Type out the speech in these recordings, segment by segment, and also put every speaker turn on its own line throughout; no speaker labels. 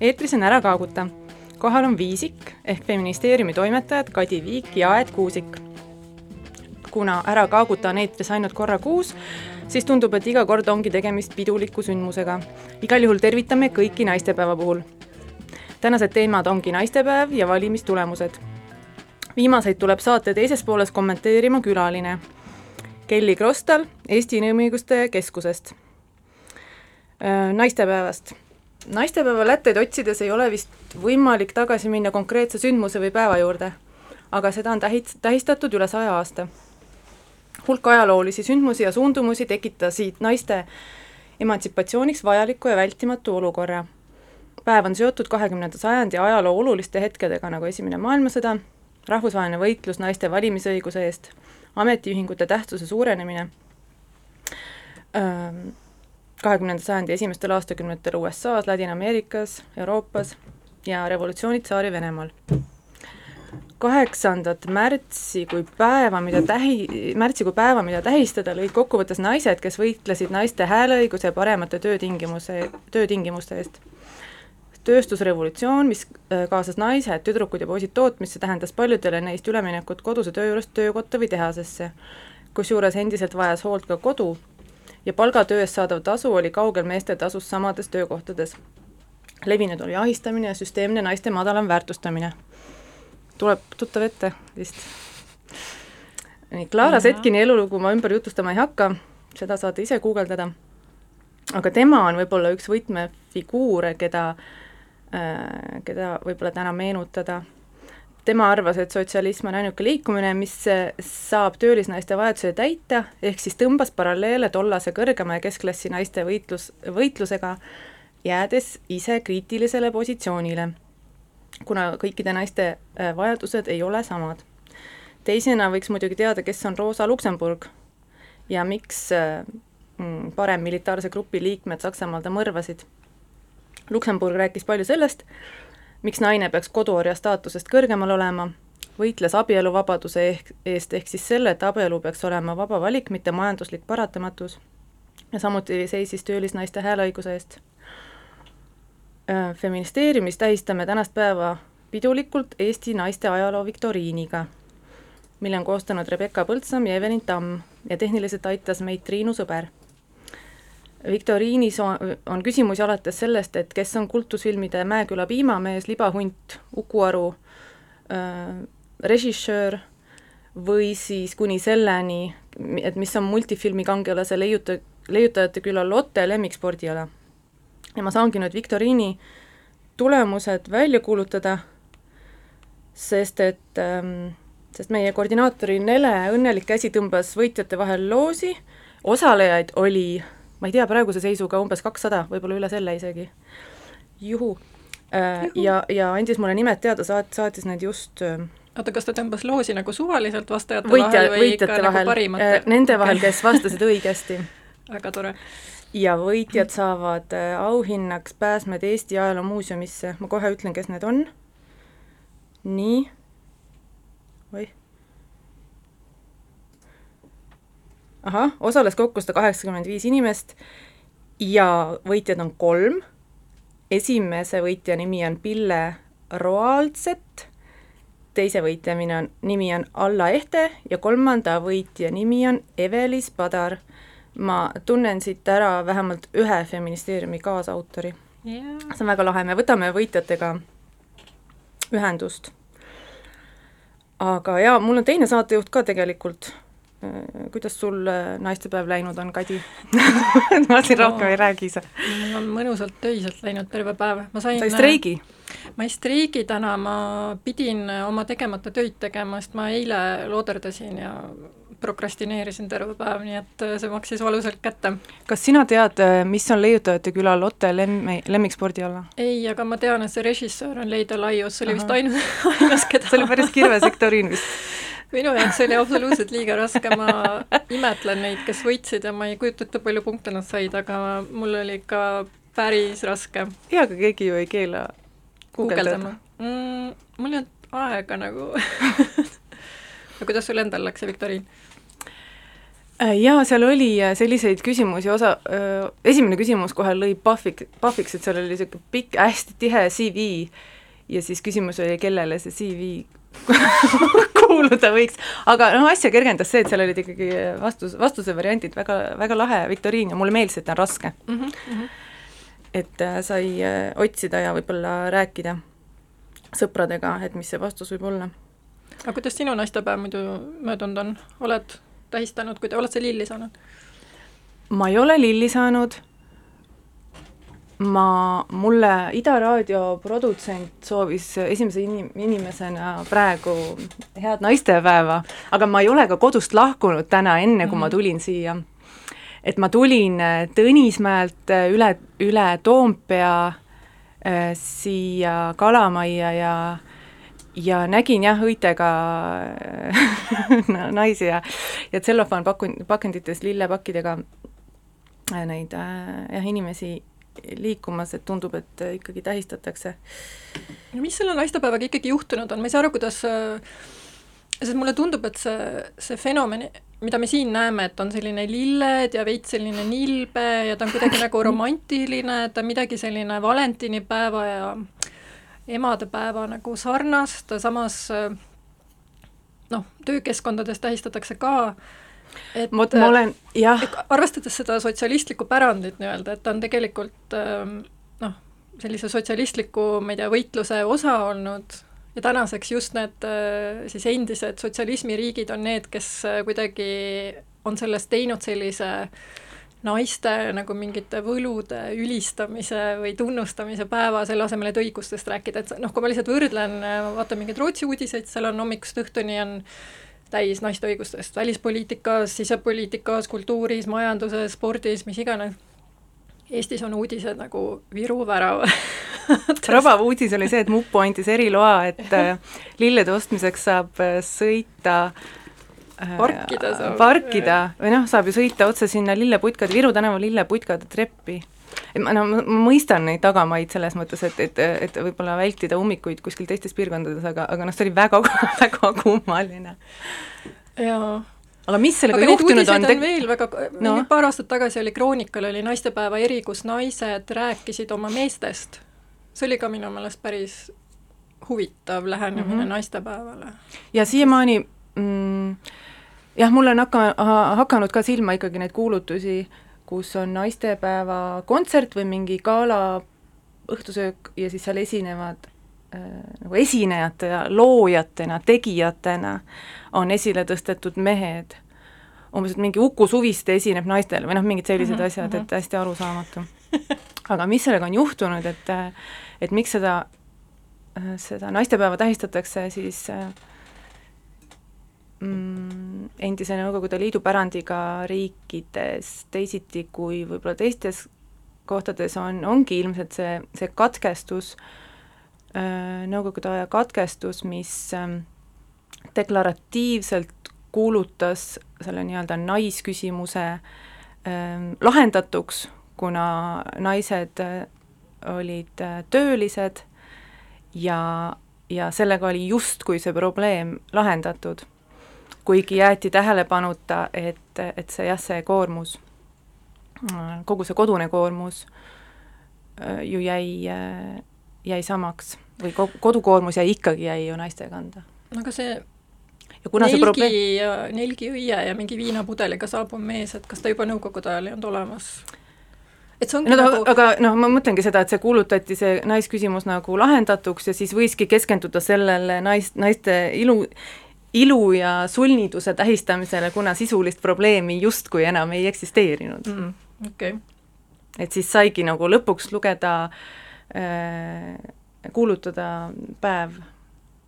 eetris on Ära kaaguta. kohal on Viisik ehk feministeeriumi toimetajad Kadi Viik ja Aet Kuusik. kuna Ära kaaguta on eetris ainult korra kuus, siis tundub, et iga kord ongi tegemist piduliku sündmusega. igal juhul tervitame kõiki naistepäeva puhul. tänased teemad ongi naistepäev ja valimistulemused. viimaseid tuleb saate teises pooles kommenteerima külaline. Kelly Krostal Eesti Inimõiguste Keskusest. naistepäevast naistepäeva lätteid otsides ei ole vist võimalik tagasi minna konkreetse sündmuse või päeva juurde, aga seda on tähit-, tähistatud üle saja aasta. hulk ajaloolisi sündmusi ja suundumusi tekitasid naiste emantsipatsiooniks vajaliku ja vältimatu olukorra. päev on seotud kahekümnenda sajandi ajaloo oluliste hetkedega, nagu Esimene maailmasõda, rahvusvaheline võitlus naiste valimisõiguse eest, ametiühingute tähtsuse suurenemine ähm,, kahekümnenda sajandi esimestel aastakümnetel USA-s, Ladina-Ameerikas, Euroopas ja revolutsioonid Tsaari-Venemaal. kaheksandat märtsi kui päeva, mida tähi, märtsi kui päeva, mida tähistada, lõid kokkuvõttes naised, kes võitlesid naiste hääleõiguse ja paremate töötingimuse, töötingimuste eest. tööstusrevolutsioon, mis äh, kaasas naised, tüdrukud ja poisid tootmisse, tähendas paljudele neist üleminekut koduse töö juurest töökotta või tehasesse, kusjuures endiselt vajas hoolt ka kodu ja palgatöö eest saadav tasu oli kaugel meeste tasust samades töökohtades. levinud oli ahistamine ja süsteemne naiste madalam väärtustamine. tuleb tuttav ette vist? nii, Clara Setkini elulugu ma ümber jutustama ei hakka, seda saate ise guugeldada, aga tema on võib-olla üks võtmefiguure, keda äh,, keda võib-olla täna meenutada tema arvas, et sotsialism on ainuke liikumine, mis saab töölisnaiste vajaduse täita, ehk siis tõmbas paralleele tollase kõrgema ja keskklassi naiste võitlus, võitlusega, jäädes ise kriitilisele positsioonile, kuna kõikide naiste äh, vajadused ei ole samad. teisena võiks muidugi teada, kes on Rosa Luksemburg ja miks äh, mm, paremmilitaarse grupi liikmed Saksamaal ta mõrvasid. Luksemburg rääkis palju sellest, miks naine peaks koduorja staatusest kõrgemal olema, võitles abieluvabaduse ehk, eest, ehk siis selle, et abielu peaks olema vaba valik, mitte majanduslik paratamatus. ja samuti seisis töölisnaiste hääleõiguse eest. Feministeeriumis tähistame tänast päeva pidulikult Eesti naiste ajaloo viktoriiniga, mille on koostanud Rebecca Põldsam ja Evelin Tamm ja tehniliselt aitas meid Triinu Sõber viktoriinis on, on küsimusi alates sellest, et kes on kultusfilmide Mäeküla piimamees, libahunt, Uku Aru äh,, režissöör või siis kuni selleni, et mis on multifilmi kangelase leiuta-, leiutajate küla Lotte lemmikspordiala. ja ma saangi nüüd viktoriini tulemused välja kuulutada, sest et ähm, sest meie koordinaatori Nele õnnelik käsi tõmbas võitjate vahel loosi, osalejaid oli ma ei tea, praeguse seisuga umbes kakssada, võib-olla üle selle isegi. juhu. Äh, ja, ja andis mulle nimed teada, saat-, saatis need just äh,
oota, kas ta tõmbas loosi nagu suvaliselt vastajate
Võitja,
vahel või
ikka
nagu
vahel,
parimate?
äh, nende vahel, kes vastasid õigesti.
väga tore.
ja võitjad saavad auhinnaks pääsmed Eesti Ajaloomuuseumisse, ma kohe ütlen, kes need on. nii. Ahah, osales kokku sada kaheksakümmend viis inimest ja võitjad on kolm. esimese võitja nimi on Pille Roaldset, teise võitja on, nimi on Alla Ehte ja kolmanda võitja nimi on Evelis Padar. ma tunnen siit ära vähemalt ühe feministeeriumi kaasautori
yeah..
see on väga lahe, me võtame võitjatega ühendust. aga jaa, mul on teine saatejuht ka tegelikult kuidas sul äh, naistepäev läinud on, Kadi ma siin rohkem ei räägi ise.
mul on mõnusalt töiselt läinud terve päev, ma sain
sa ei streigi?
ma ei streigi täna, ma pidin oma tegemata töid tegema, sest ma eile looderdasin ja prokrastineerisin terve päev, nii et äh, see maksis valusalt kätte.
kas sina tead, mis on leiutajate küla Lotte lemm-, lemmikspordiala?
ei, aga ma tean, et see režissöör on Leida Laius, see oli Aha. vist ainus, ainus, keda
see oli päris kirve sektoriin vist
minu jaoks oli absoluutselt liiga raske, ma imetlen neid, kes võitsid ja ma ei kujuta ette, palju punkte nad said, aga mul oli ikka päris raske.
jaa, aga keegi ju ei keela
guugeldama mm,. mul ei olnud aega nagu aga kuidas sul endal läks see viktoriin?
jaa, seal oli selliseid küsimusi, osa, esimene küsimus kohe lõi pahvik, pahviks, et seal oli niisugune pikk, hästi tihe CV ja siis küsimus oli, kellele see CV kuuluda võiks, aga noh, asja kergendas see, et seal olid ikkagi vastus, vastuse variandid väga, väga lahe viktoriin ja mulle meeldis, et ta on raske mm. -hmm. et äh, sai äh, otsida ja võib-olla rääkida sõpradega, et mis see vastus võib olla.
aga kuidas sinu naistepäev muidu möödunud on, oled tähistanud, kui te, oled sa lilli saanud?
ma ei ole lilli saanud ma, mulle Ida raadio produtsent soovis esimese inim-, inimesena praegu head naistepäeva, aga ma ei ole ka kodust lahkunud täna, enne kui mm -hmm. ma mhm. tulin siia. et ma tulin äh, Tõnismäelt äh, üle, üle Toompea äh, siia Kalamajja ja ja nägin jah, õitega naisi ja ja tsellofaan pakun-, pakendites lillepakkidega neid jah, inimesi liikumas, et tundub, et äh, ikkagi tähistatakse.
mis selle naistepäevaga ikkagi juhtunud on, ma ei saa aru, kuidas sest mulle tundub, et see, see fenomen, mida me siin näeme, et on selline lilled ja veits selline nilbe ja ta on kuidagi nagu romantiline, ta on midagi selline valentinipäeva ja emadepäeva nagu sarnast, samas noh, töökeskkondades tähistatakse ka äh,
et vot ma olen, jah.
arvestades seda sotsialistlikku pärandit nii-öelda, et ta on tegelikult ähm, noh, sellise sotsialistliku, ma ei tea, võitluse osa olnud ja tänaseks just need äh, siis endised sotsialismiriigid on need, kes äh, kuidagi on sellest teinud sellise naiste nagu mingite võlude ülistamise või tunnustamise päeva, selle asemel, et õigustest rääkida, et noh, kui ma lihtsalt võrdlen, äh, vaatan mingeid Rootsi uudiseid, seal on hommikust õhtuni on täis naiste õigustest. välispoliitikas, sisepoliitikas, kultuuris, majanduses, spordis, mis iganes. Eestis on uudised nagu Viru värav.
Rabav uudis oli see, et mupo andis eriloa, et äh, lillede ostmiseks saab äh, sõita
äh, parkida saab.
parkida. Või noh, saab ju sõita otse sinna lilleputkade, Viru tänava lilleputkade treppi ma no ma mõistan neid tagamaid selles mõttes, et, et, et võib-olla vältida ummikuid kuskil teistes piirkondades, aga, aga noh, see oli väga, väga kummaline.
jaa
aga mis sellega aga juhtunud on?
on veel väga no., paar aastat tagasi oli Kroonikal oli naistepäeva eri, kus naised rääkisid oma meestest. see oli ka minu meelest päris huvitav lähenemine mm -hmm. naistepäevale.
ja siiamaani mm, jah, mul on hakka-, hakanud ka silma ikkagi neid kuulutusi äh, kus on naistepäeva kontsert või mingi gala õhtusöök ja siis seal esinevad äh, nagu esinejate ja loojatena, tegijatena on esile tõstetud mehed. umbes, et mingi Uku Suviste esineb naistele või noh, mingid sellised mm -hmm, asjad, et mhm. hästi arusaamatu. aga mis sellega on juhtunud, et et miks seda, seda naistepäeva tähistatakse siis äh, mm, endise Nõukogude Liidu pärandiga riikides teisiti kui võib-olla teistes kohtades on, ongi ilmselt see, see katkestus, äh, Nõukogude aja katkestus, mis ähm, deklaratiivselt kuulutas selle nii-öelda naisküsimuse ähm, lahendatuks, kuna naised äh, olid äh, töölised ja, ja sellega oli justkui see probleem lahendatud kuigi jäeti tähelepanuta, et, et see jah, see koormus, kogu see kodune koormus äh, ju jäi, äh, jäi samaks või kodukoormus jäi ikkagi, jäi ju naiste kanda.
aga see ja kuna nelgi see probleem... ja nelgi õie ja mingi viinapudeliga saabuv mees, et kas ta juba nõukogude ajal ei olnud olemas?
et see ongi no, nagu aga noh, ma mõtlengi seda, et see kuulutati, see naisküsimus nagu lahendatuks ja siis võiski keskenduda sellele nais, naiste ilu, ilu ja sulniduse tähistamisele, kuna sisulist probleemi justkui enam ei eksisteerinud
mm,. okei okay..
et siis saigi nagu lõpuks lugeda äh,, kuulutada päev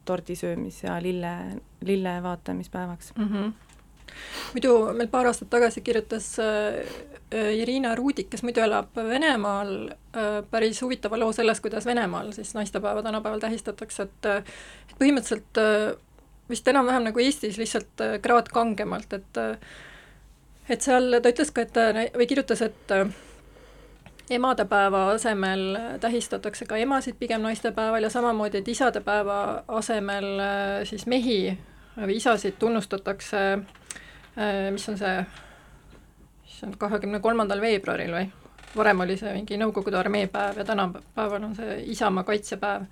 tordisöömis- ja lille, lille vaatamispäevaks
mm. -hmm muidu meil paar aastat tagasi kirjutas äh, Irina Ruudik, kes muidu elab Venemaal äh,, päris huvitava loo sellest, kuidas Venemaal siis naistepäeva tänapäeval tähistatakse, et et põhimõtteliselt äh, vist enam-vähem nagu Eestis, lihtsalt äh, kraad kangemalt, et äh, et seal ta ütles ka, et äh, või kirjutas, et emadepäeva asemel tähistatakse ka emasid pigem naistepäeval ja samamoodi, et isadepäeva asemel siis mehi või isasid tunnustatakse, mis on see on kahekümne kolmandal veebruaril või? varem oli see mingi Nõukogude armeepäev ja tänapäeval on see Isamaa kaitsepäev.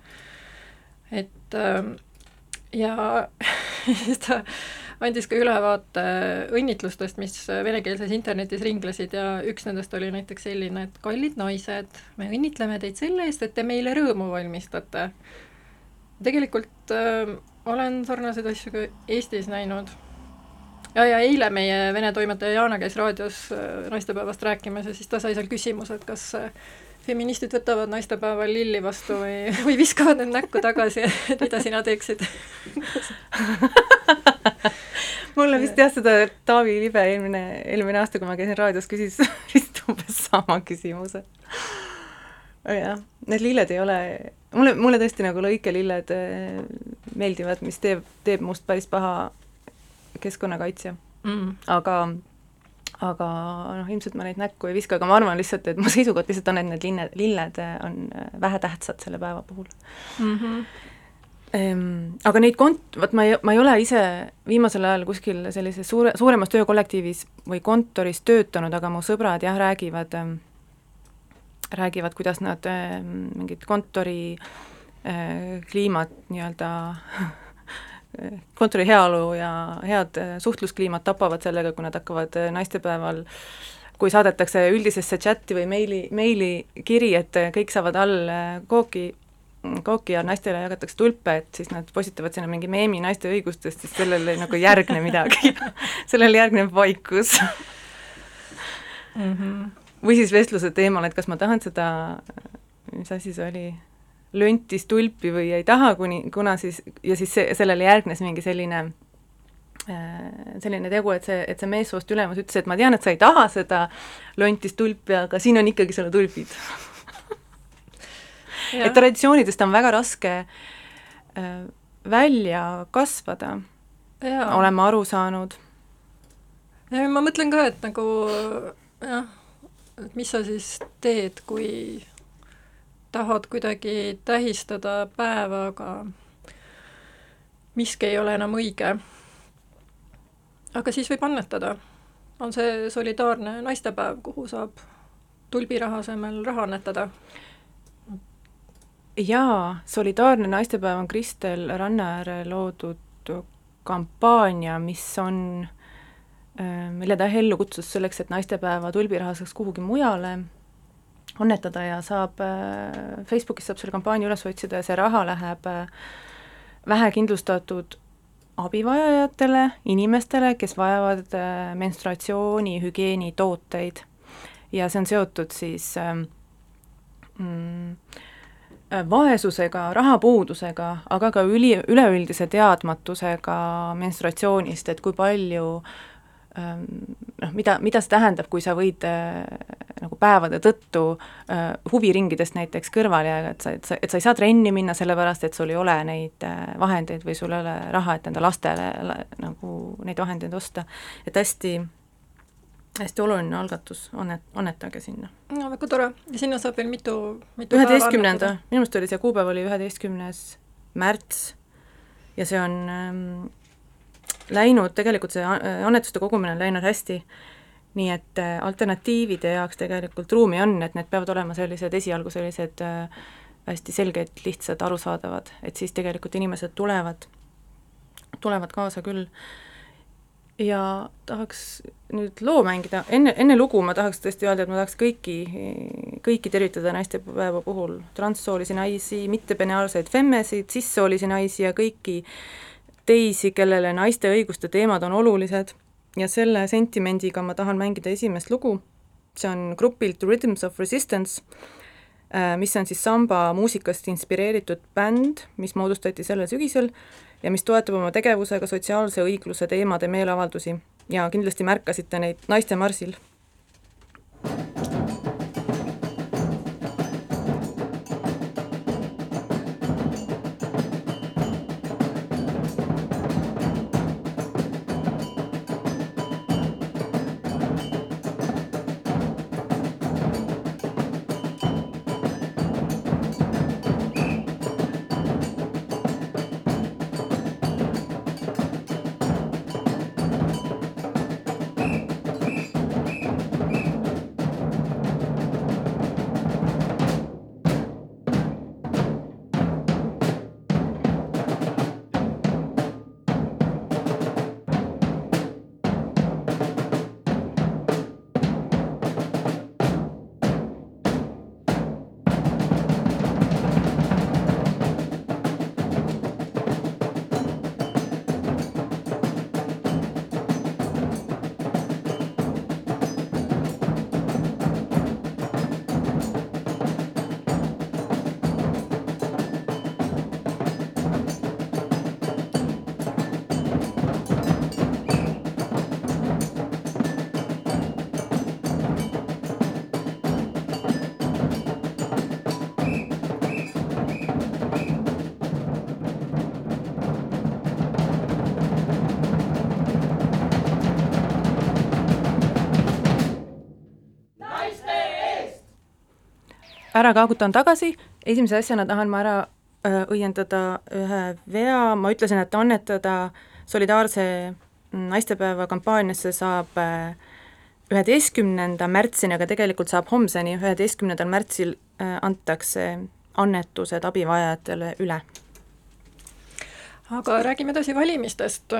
et ja siis ta andis ka ülevaate õnnitlustest, mis venekeelses internetis ringlesid ja üks nendest oli näiteks selline, et kallid naised, me õnnitleme teid selle eest, et te meile rõõmu valmistate. tegelikult äh, olen sarnaseid asju ka Eestis näinud. ja, ja eile meie vene toimetaja Jana käis raadios äh, naistepäevast rääkimas ja siis ta sai seal küsimuse, et kas äh, feministid võtavad naistepäeval lilli vastu või, või viskavad need näkku tagasi, et mida sina teeksid?
Mulle vist jah, seda Taavi Libe eelmine, eelmine aasta, kui ma käisin raadios, küsis vist umbes sama küsimuse. jah, need lilled ei ole, mulle, mulle tõesti nagu lõikelilled eh, meeldivad, mis teeb, teeb must päris paha keskkonnakaitsja. Mm.. aga aga noh, ilmselt ma neid näkku ei viska, aga ma arvan lihtsalt, et mu seisukoht lihtsalt on, et need linne, lilled on äh, vähetähtsad selle päeva puhul mm. -hmm. Ehm, aga neid kont-, vot ma ei, ma ei ole ise viimasel ajal kuskil sellises suure, suuremas töökollektiivis või kontoris töötanud, aga mu sõbrad jah, räägivad, ähm, räägivad, kuidas nad ähm, mingit kontori äh, kliimat nii-öelda kontori heaolu ja head äh, suhtluskliimat tapavad sellega, kui nad hakkavad äh, naistepäeval kui saadetakse üldisesse chati või meili, meilikiri, et äh, kõik saavad all kooki, kooki ja naistele jagatakse tulpe, et siis nad postitavad sinna mingi meemi naiste õigustest, siis sellele nagu ei järgne midagi sellele järgneb vaikus mm. -hmm. või siis vestluse teemal, et kas ma tahan seda, mis asi see oli löntis tulpi või ei taha, kuni, kuna siis, ja siis see, sellele järgnes mingi selline äh, selline tegu, et see, et see meessoost ülemus ütles, et ma tean, et sa ei taha seda lontist tulpi, aga siin on ikkagi sulle tulbid. Et traditsioonidest on väga raske äh, välja kasvada, olen ma aru saanud.
ma mõtlen ka, et nagu jah, et mis sa siis teed, kui tahad kuidagi tähistada päeva, aga miski ei ole enam õige. aga siis võib annetada. on see solidaarne naistepäev, kuhu saab tulbiraha asemel raha annetada.
jaa, solidaarne naistepäev on Kristel Rannaääre loodud kampaania, mis on, äh, mille ta ellu kutsus selleks, et naistepäeva tulbiraha saaks kuhugi mujale annetada ja saab, äh, Facebookis saab selle kampaania üles otsida ja see raha läheb äh, vähekindlustatud abivajajatele, inimestele, kes vajavad äh, menstruatsioonihügieeni tooteid. ja see on seotud siis mm, vaesusega, rahapuudusega, aga ka üli, üleüldise teadmatusega menstruatsioonist, et kui palju ähm, noh, mida, mida see tähendab, kui sa võid nagu päevade tõttu äh, huviringidest näiteks kõrvale jääda, et sa, et sa, et sa ei saa trenni minna sellepärast, et sul ei ole neid äh, vahendeid või sul ei ole raha, et enda lastele nagu neid vahendeid osta. et hästi, hästi oluline algatus, annet-, annetage sinna.
no väga tore, ja sinna saab veel mitu, mitu
üheteistkümnenda, minu meelest oli see kuupäev oli üheteistkümnes märts ja see on ähm, läinud, tegelikult see annetuste kogumine on läinud hästi. nii et äh, alternatiivide jaoks tegelikult ruumi on, et need peavad olema sellised esialgu sellised äh, hästi selged, lihtsad, arusaadavad, et siis tegelikult inimesed tulevad, tulevad kaasa küll. ja tahaks nüüd loo mängida, enne, enne lugu ma tahaks tõesti öelda, et ma tahaks kõiki, kõiki tervitada naistepäeva puhul, transsoolisi naisi, mittepeneaalseid femmesid, sissoolisi naisi ja kõiki teisi, kellele naiste õiguste teemad on olulised. Ja selle sentimendiga ma tahan mängida esimest lugu, see on grupilt Rhythms of Resistance, äh, mis on siis samba muusikast inspireeritud bänd, mis moodustati sellel sügisel ja mis toetab oma tegevusega sotsiaalse õigluse teemade meeleavaldusi. Ja kindlasti märkasite neid naistemarsil ära kaagutan tagasi, esimese asjana tahan ma ära äh, õiendada ühe vea, ma ütlesin, et annetada solidaarse naistepäeva kampaaniasse saab äh, üheteistkümnenda märtsini, aga tegelikult saab homseni, üheteistkümnendal märtsil äh, antakse annetused abivajajatele üle.
aga räägime edasi valimistest,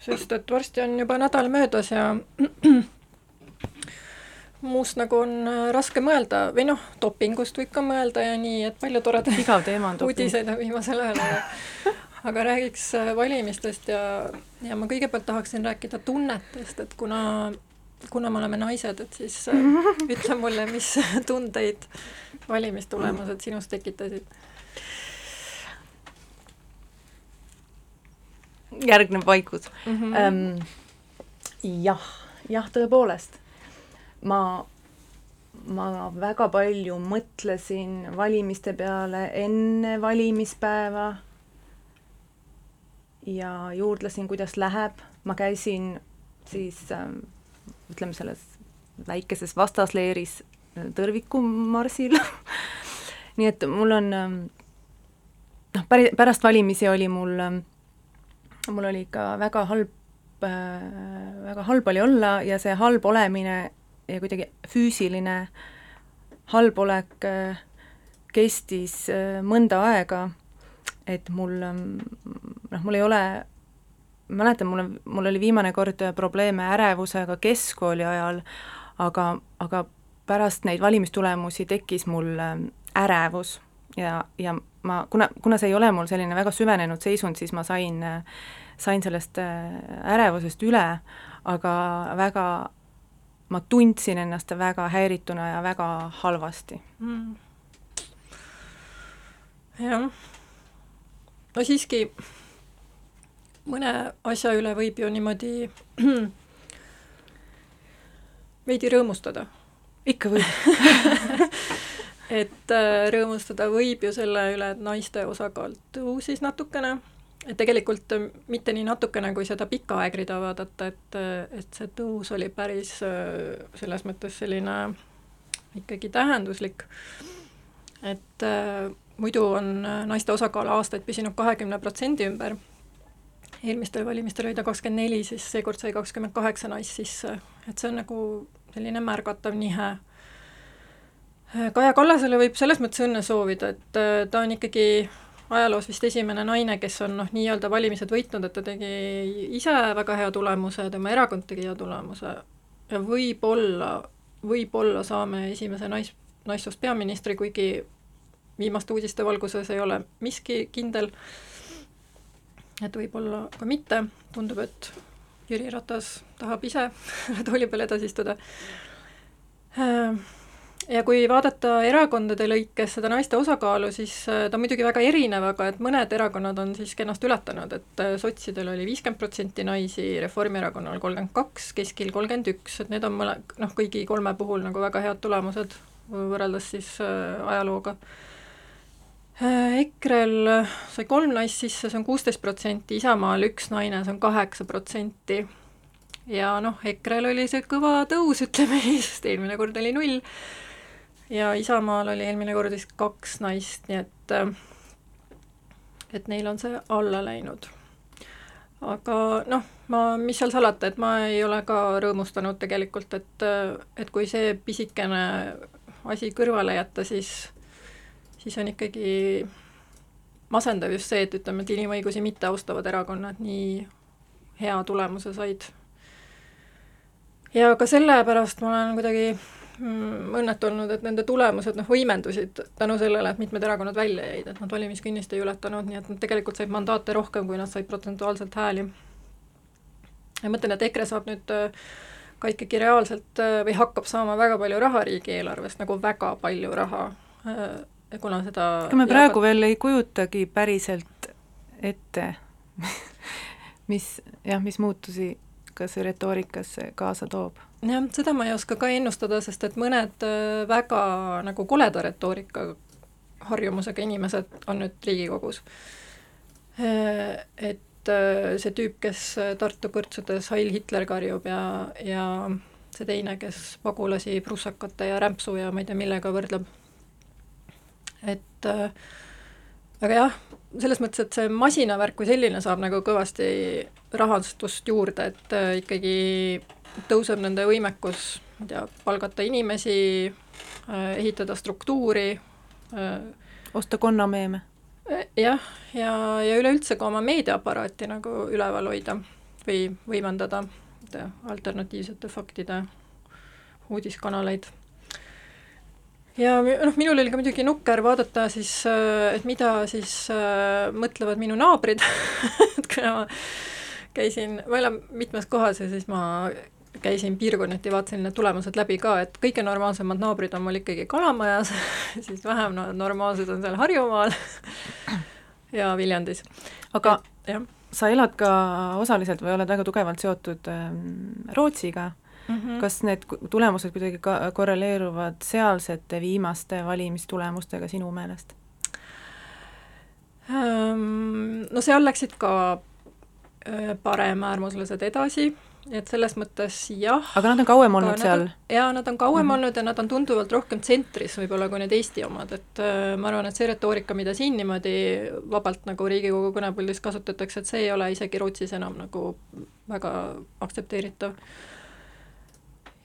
sest et varsti on juba nädal möödas ja muust nagu on äh, raske mõelda või noh, dopingust võib ka mõelda ja nii, et palju toredaid
igav teema on doping.
uudiseid on viimasel ajal, aga aga räägiks äh, valimistest ja, ja ma kõigepealt tahaksin rääkida tunnetest, et kuna kuna me oleme naised, et siis äh, ütle mulle, mis tundeid valimistulemused sinus tekitasid?
järgneb vaikus mm. -hmm. Ähm, jah, jah, tõepoolest ma, ma väga palju mõtlesin valimiste peale enne valimispäeva ja juurdlesin, kuidas läheb, ma käisin siis ähm, ütleme, selles väikeses vastasleeris äh, tõrvikumarsil. Nii et mul on ähm, noh, päri-, pärast valimisi oli mul, ähm, mul oli ikka väga halb, äh, väga halb oli olla ja see halb olemine ja kuidagi füüsiline halbolek äh, kestis äh, mõnda aega, et mul ähm, noh, mul ei ole, mäletan, mul on, mul oli viimane kord probleeme ärevusega keskkooli ajal, aga, aga pärast neid valimistulemusi tekkis mul ähm, ärevus ja, ja ma, kuna, kuna see ei ole mul selline väga süvenenud seisund, siis ma sain, sain sellest äh, ärevusest üle, aga väga ma tundsin ennast väga häirituna ja väga halvasti. Mm..
jah, no siiski mõne asja üle võib ju niimoodi veidi rõõmustada.
ikka võib.
Et äh, rõõmustada võib ju selle üle, et naiste osakaal tõusis natukene et tegelikult äh, mitte nii natukene, kui seda pika aegrida vaadata, et, äh, et see tõus oli päris äh, selles mõttes selline ikkagi tähenduslik, et muidu on naiste osakaal aastaid püsinud kahekümne protsendi ümber, eelmistel valimistel oli ta kakskümmend neli, siis seekord sai kakskümmend kaheksa naist sisse, et see on nagu selline märgatav nihe. Kaja Kallasele võib selles mõttes õnne soovida, et ta on ikkagi ajaloos vist esimene naine, kes on noh, nii-öelda valimised võitnud, et ta tegi ise väga hea tulemuse, tema erakond tegi hea tulemuse. Ja võib-olla, võib-olla saame esimese nais, naissoost peaministri, kuigi viimaste uudiste valguses ei ole miski kindel, et võib-olla ka mitte, tundub, et Jüri Ratas tahab ise tooli peal edasi istuda. Äh, ja kui vaadata erakondade lõikes seda naiste osakaalu, siis äh, ta on muidugi väga erinev, aga et mõned erakonnad on siiski ennast ületanud, et äh, sotsidel oli viiskümmend protsenti naisi, Reformierakonnal kolmkümmend kaks, keskil kolmkümmend üks, et need on mõle-, noh, kõigi kolme puhul nagu väga head tulemused võrreldes siis äh, ajalooga. EKRE-l sai kolm naist sisse, see on kuusteist protsenti, Isamaal üks naine, see on kaheksa protsenti ja noh, EKRE-l oli see kõva tõus, ütleme sest eelmine kord oli null ja Isamaal oli eelmine kord vist kaks naist, nii et äh, et neil on see alla läinud. aga noh, ma, mis seal salata, et ma ei ole ka rõõmustanud tegelikult, et, et kui see pisikene asi kõrvale jätta, siis, siis on ikkagi masendav just see, et ütleme, et inimõigusi mitte austavad erakonnad nii hea tulemuse said. ja ka sellepärast ma olen kuidagi õnnetu olnud, et nende tulemused noh, võimendusid tänu sellele, et mitmed erakonnad välja jäid, et nad valimiskünnist ei ületanud, nii et nad tegelikult said mandaate rohkem, kui nad said protsentuaalselt hääli. ja mõtlen, et EKRE saab nüüd äh, ka ikkagi reaalselt äh, või hakkab saama väga palju raha riigieelarvest, nagu väga palju raha, äh, kuna seda
ega me praegu jagad... veel ei kujutagi päriselt ette mis jah, mis muutusi ka see retoorikas kaasa toob
jah, seda ma ei oska ka ennustada, sest et mõned äh, väga nagu koleda retoorika harjumusega inimesed on nüüd Riigikogus. Äh, et äh, see tüüp, kes Tartu kõrtsudes Heil Hitler karjub ja, ja see teine, kes pagulasi prussakate ja rämpsu ja ma ei tea, millega võrdleb, et aga jah, selles mõttes, et see masinavärk kui selline saab nagu kõvasti rahastust juurde, et ikkagi tõuseb nende võimekus, ma ei tea, palgata inimesi äh,, ehitada struktuuri
äh,, osta konnameeme?
jah, ja, ja, ja üleüldse ka oma meediaaparaati nagu üleval hoida või võimendada alternatiivsete faktide uudiskanaleid ja noh, minul oli ka muidugi nukker vaadata siis, äh, et mida siis äh, mõtlevad minu naabrid et kuna ma käisin, ma elan mitmes kohas ja siis ma käisin piirkonniti, vaatasin need tulemused läbi ka, et kõige normaalsemad naabrid on mul ikkagi Kalamajas siis vähem no, normaalsed on seal Harjumaal ja Viljandis.
aga et, sa elad ka osaliselt või oled väga tugevalt seotud ähm, Rootsiga mm. -hmm. kas need tulemused kuidagi ka korreleeruvad sealsete viimaste valimistulemustega sinu meelest?
Ehm, no seal läksid ka paremäärmuslased edasi, et selles mõttes jah.
aga nad on kauem olnud seal?
jaa, nad on kauem mm -hmm. olnud ja nad on tunduvalt rohkem tsentris võib-olla kui need Eesti omad, et äh, ma arvan, et see retoorika, mida siin niimoodi vabalt nagu Riigikogu kõnepuldis kasutatakse, et see ei ole isegi Rootsis enam nagu väga aktsepteeritav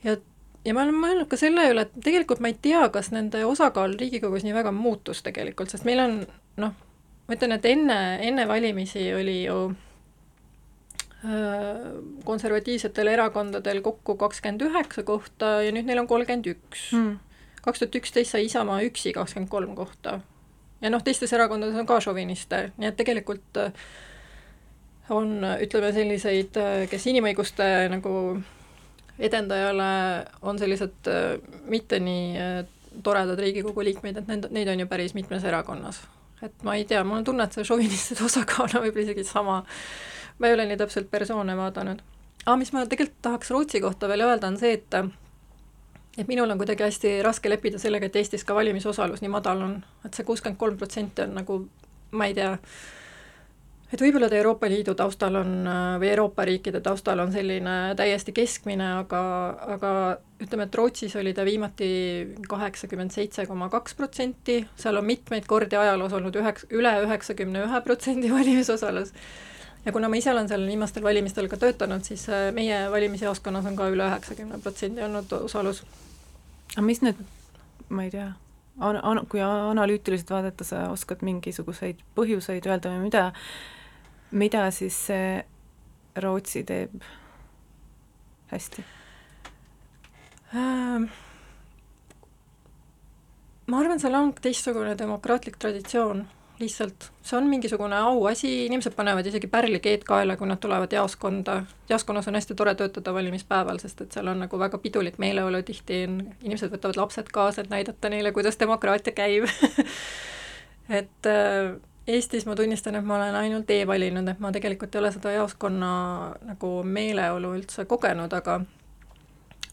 ja, ja ma olen mõelnud ka selle üle, et tegelikult ma ei tea, kas nende osakaal Riigikogus nii väga muutus tegelikult, sest meil on noh, ma ütlen, et enne, enne valimisi oli ju konservatiivsetel erakondadel kokku kakskümmend üheksa kohta ja nüüd neil on kolmkümmend üks. Hmm. kaks tuhat üksteist sai Isamaa üksi kakskümmend kolm kohta. ja noh, teistes erakondades on ka šoviniste, nii et tegelikult äh, on, ütleme selliseid, äh, kes inimõiguste nagu edendajale on sellised äh, mitte nii äh, toredad Riigikogu liikmeid, et need, neid on ju päris mitmes erakonnas. et ma ei tea, mul on tunne, et see šovinistide osakaal on võib-olla isegi sama, ma ei ole nii täpselt persoone vaadanud. aga mis ma tegelikult tahaks Rootsi kohta veel öelda, on see, et et minul on kuidagi hästi raske leppida sellega, et Eestis ka valimisosalus nii madal on, et see kuuskümmend kolm protsenti on nagu ma ei tea, et võib-olla ta Euroopa Liidu taustal on või Euroopa riikide taustal on selline täiesti keskmine, aga, aga ütleme, et Rootsis oli ta viimati kaheksakümmend seitse koma kaks protsenti, seal on mitmeid kordi ajaloos olnud üheks, üle üheksakümne ühe protsendi valimisosalus. Ja kuna ma ise olen seal viimastel valimistel ka töötanud, siis äh, meie valimisjaoskonnas on ka üle üheksakümne protsendi olnud osalus.
aga mis need, ma ei tea, an-, an-, kui analüütiliselt vaadata, sa oskad mingisuguseid põhjuseid öelda või mida mida siis see Rootsi teeb hästi
ähm,? ma arvan, seal on teistsugune demokraatlik traditsioon lihtsalt, see on mingisugune auasi, inimesed panevad isegi pärlikeed kaela, kui nad tulevad jaoskonda, jaoskonnas on hästi tore töötada valimispäeval, sest et seal on nagu väga pidulik meeleolu, tihti on, inimesed võtavad lapsed kaasa, et näidata neile, kuidas demokraatia käib. Et äh, Eestis ma tunnistan, et ma olen ainult e-valinud, et ma tegelikult ei ole seda jaoskonna nagu meeleolu üldse kogenud, aga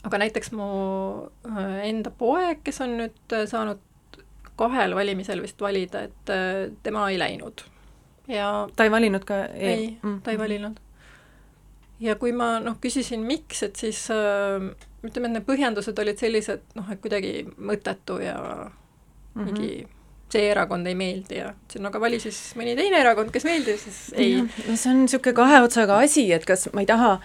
aga näiteks mu äh, enda poeg, kes on nüüd äh, saanud kahel valimisel vist valida, et äh, tema ei läinud.
ja ta ei valinud ka
e ei mm., ta ei valinud. ja kui ma noh, küsisin, miks, et siis äh, ütleme, et need põhjendused olid sellised noh, et kuidagi mõttetu ja mm -hmm. mingi see erakond ei meeldi ja ütlesin, aga vali siis mõni teine erakond, kes meeldib, siis ei.
no see on niisugune kahe otsaga asi, et kas ma ei taha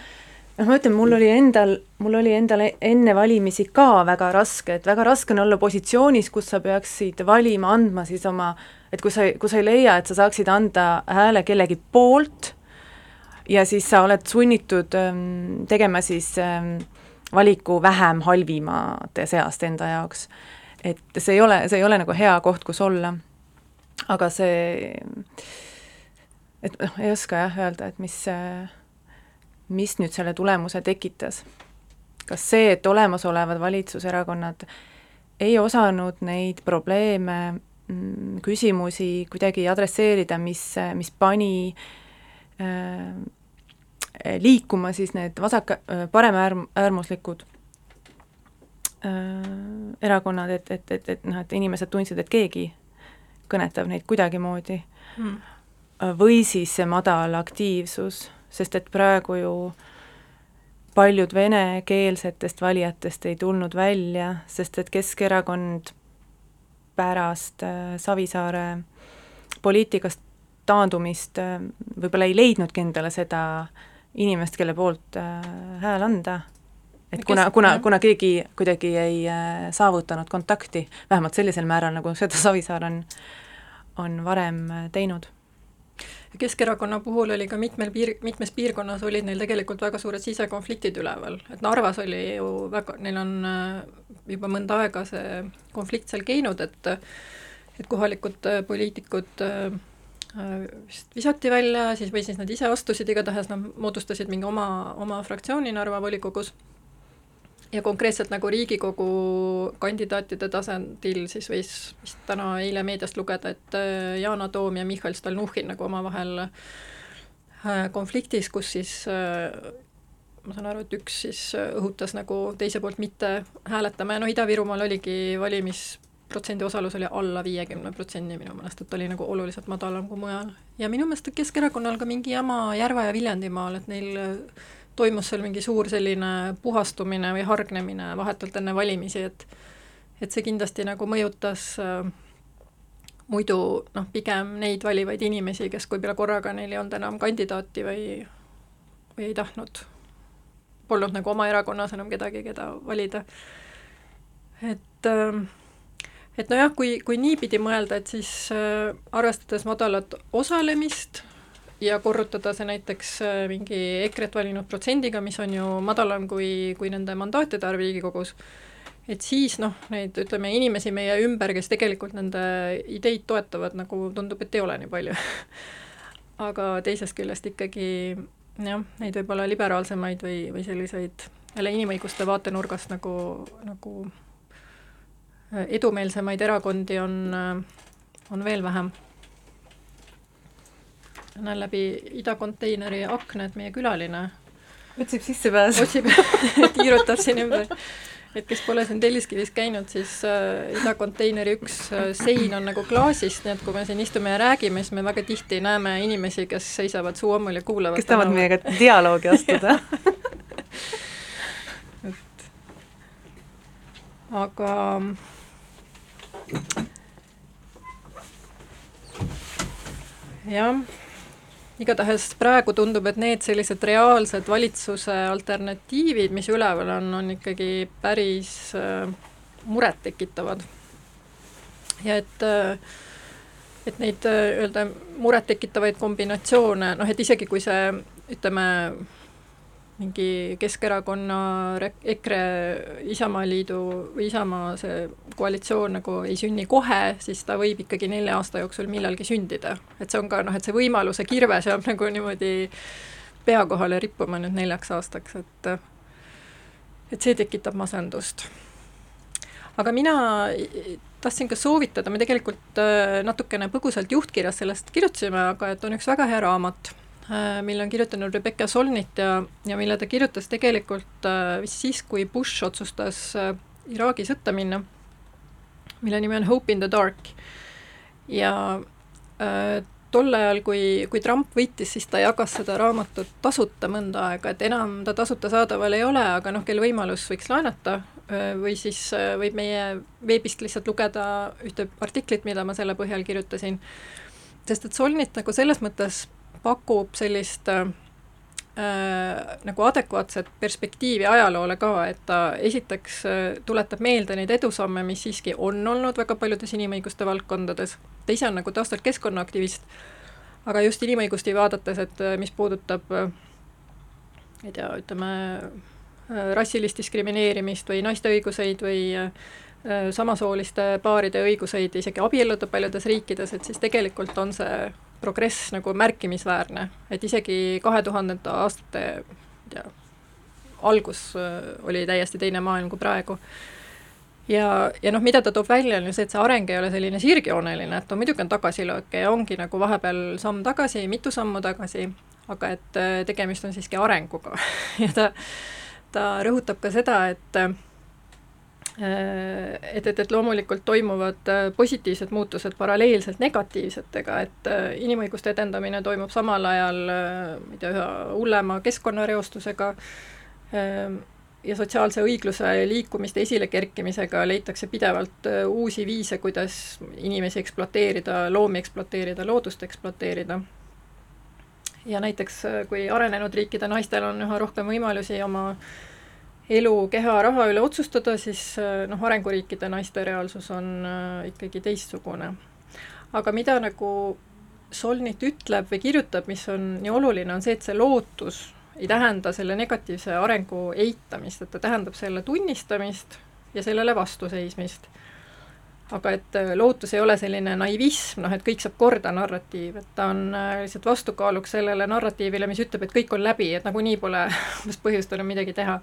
noh, ma ütlen, mul oli endal, mul oli endal enne valimisi ka väga raske, et väga raske on olla positsioonis, kus sa peaksid valima, andma siis oma, et kui sa, kui sa ei leia, et sa saaksid anda hääle kellegi poolt ja siis sa oled sunnitud ähm, tegema siis ähm, valiku vähem halvimate seast enda jaoks et see ei ole, see ei ole nagu hea koht, kus olla. aga see, et noh, ei oska jah öelda, et mis, mis nüüd selle tulemuse tekitas. kas see, et olemasolevad valitsuserakonnad ei osanud neid probleeme, mm, küsimusi kuidagi adresseerida, mis, mis pani äh, liikuma siis need vasak, paremäärmuslikud äh, erakonnad, et, et, et, et noh, et inimesed tundsid, et keegi kõnetab neid kuidagimoodi. Mm.. või siis see madal aktiivsus, sest et praegu ju paljud venekeelsetest valijatest ei tulnud välja, sest et Keskerakond pärast Savisaare poliitikast taandumist võib-olla ei leidnudki endale seda inimest, kelle poolt hääl anda. Et kuna, kuna, kuna keegi kuidagi ei saavutanud kontakti, vähemalt sellisel määral, nagu seda Savisaar on, on varem teinud
Keskerakonna puhul oli ka mitmel piir, mitmes piirkonnas olid neil tegelikult väga suured sisekonfliktid üleval, et Narvas oli ju väga, neil on äh, juba mõnda aega see konflikt seal käinud, et et kohalikud äh, poliitikud äh, vist visati välja, siis või siis nad ise astusid, igatahes nad moodustasid mingi oma, oma fraktsiooni Narva volikogus ja konkreetselt nagu Riigikogu kandidaatide tasandil siis võis vist täna, eile meediast lugeda, et äh, Yana Toom ja Mihhail Stalnuhhin nagu omavahel äh, konfliktis, kus siis äh, ma saan aru, et üks siis õhutas nagu teise poolt mitte hääletama ja noh, Ida-Virumaal oligi valimisprotsendi osalus oli alla viiekümne protsendi minu meelest, et oli nagu oluliselt madalam kui mujal. ja minu meelest Keskerakonnal ka mingi jama Järva ja Viljandimaal, et neil toimus seal mingi suur selline puhastumine või hargnemine vahetult enne valimisi, et et see kindlasti nagu mõjutas äh, muidu noh, pigem neid valivaid inimesi, kes võib-olla korraga neil ei olnud enam kandidaati või, või ei tahtnud, polnud nagu oma erakonnas enam kedagi, keda valida. et äh, et nojah, kui, kui niipidi mõelda, et siis äh, arvestades madalat osalemist, ja korrutada see näiteks äh, mingi EKRE-t valinud protsendiga, mis on ju madalam kui, kui nende mandaatide arv Riigikogus, et siis noh, neid ütleme, inimesi meie ümber, kes tegelikult nende ideid toetavad, nagu tundub, et ei ole nii palju. Aga teisest küljest ikkagi jah, neid võib-olla liberaalsemaid või, või selliseid jälle inimõiguste vaatenurgast nagu, nagu äh, edumeelsemaid erakondi on, äh, on veel vähem näen läbi idakonteineri akna, et meie külaline
otsib sissepääsu.
otsib tiirutab siin ümber. et kes pole siin Telliskivis käinud, siis äh, idakonteineri üks äh, sein on nagu klaasist, nii et kui me siin istume ja räägime, siis me väga tihti näeme inimesi, kes seisavad suu ammul ja kuulavad.
kes tahavad meiega dialoogi astuda
et aga jah igatahes praegu tundub, et need sellised reaalsed valitsuse alternatiivid, mis üleval on, on ikkagi päris äh, murettekitavad. ja et äh, et neid äh, öelda murettekitavaid kombinatsioone, noh et isegi kui see ütleme, mingi Keskerakonna, EKRE, Isamaaliidu või Isamaa see koalitsioon nagu ei sünni kohe, siis ta võib ikkagi nelja aasta jooksul millalgi sündida. et see on ka noh, et see võimaluse kirve saab nagu niimoodi pea kohale rippuma nüüd neljaks aastaks, et et see tekitab masendust. aga mina tahtsin ka soovitada, me tegelikult äh, natukene põgusalt juhtkirjas sellest kirjutasime, aga et on üks väga hea raamat mille on kirjutanud Rebecca Solnit ja, ja mille ta kirjutas tegelikult äh, vist siis, kui Bush otsustas äh, Iraagi sõtta minna, mille nimi on Hope in the Dark. ja äh, tol ajal, kui, kui Trump võitis, siis ta jagas seda raamatut tasuta mõnda aega, et enam ta tasuta saadaval ei ole, aga noh, kel võimalus, võiks laenata või siis võib meie veebist lihtsalt lugeda ühte artiklit, mida ma selle põhjal kirjutasin. sest et Solnit nagu selles mõttes pakub sellist äh, nagu adekvaatset perspektiivi ajaloole ka, et ta esiteks äh, tuletab meelde neid edusamme, mis siiski on olnud väga paljudes inimõiguste valdkondades, ta ise on nagu taustalt keskkonnaaktivist, aga just inimõigusti vaadates, et äh, mis puudutab äh, ei tea, ütleme, rassilist diskrimineerimist või naiste õiguseid või samasooliste paaride õiguseid, isegi abielluda paljudes riikides, et siis tegelikult on see progress nagu märkimisväärne, et isegi kahe tuhandete aastate, ma ei tea, algus äh, oli täiesti teine maailm kui praegu. ja, ja noh, mida ta toob välja, on ju see, et see areng ei ole selline sirgjooneline, et on muidugi on tagasilööke ja ongi nagu vahepeal samm tagasi, mitu sammu tagasi, aga et äh, tegemist on siiski arenguga ja ta, ta rõhutab ka seda, et et, et, et loomulikult toimuvad äh, positiivsed muutused paralleelselt negatiivsetega, et äh, inimõiguste edendamine toimub samal ajal, ma ei tea, üha hullema keskkonnareostusega, ja sotsiaalse õigluse liikumiste esilekerkimisega leitakse pidevalt äh, uusi viise, kuidas inimesi ekspluateerida, loomi ekspluateerida, loodust ekspluateerida. ja näiteks kui arenenud riikide naistel on üha rohkem võimalusi oma elu, keha, raha üle otsustada, siis noh, arenguriikide naiste reaalsus on ikkagi teistsugune. aga mida nagu Solnit ütleb või kirjutab, mis on nii oluline, on see, et see lootus ei tähenda selle negatiivse arengu eitamist, et ta tähendab selle tunnistamist ja sellele vastuseismist. aga et äh, lootus ei ole selline naivism, noh et kõik saab korda narratiiv, et ta on lihtsalt vastukaaluks sellele narratiivile, mis ütleb, et kõik on läbi, et nagunii pole umbes põhjust enam midagi teha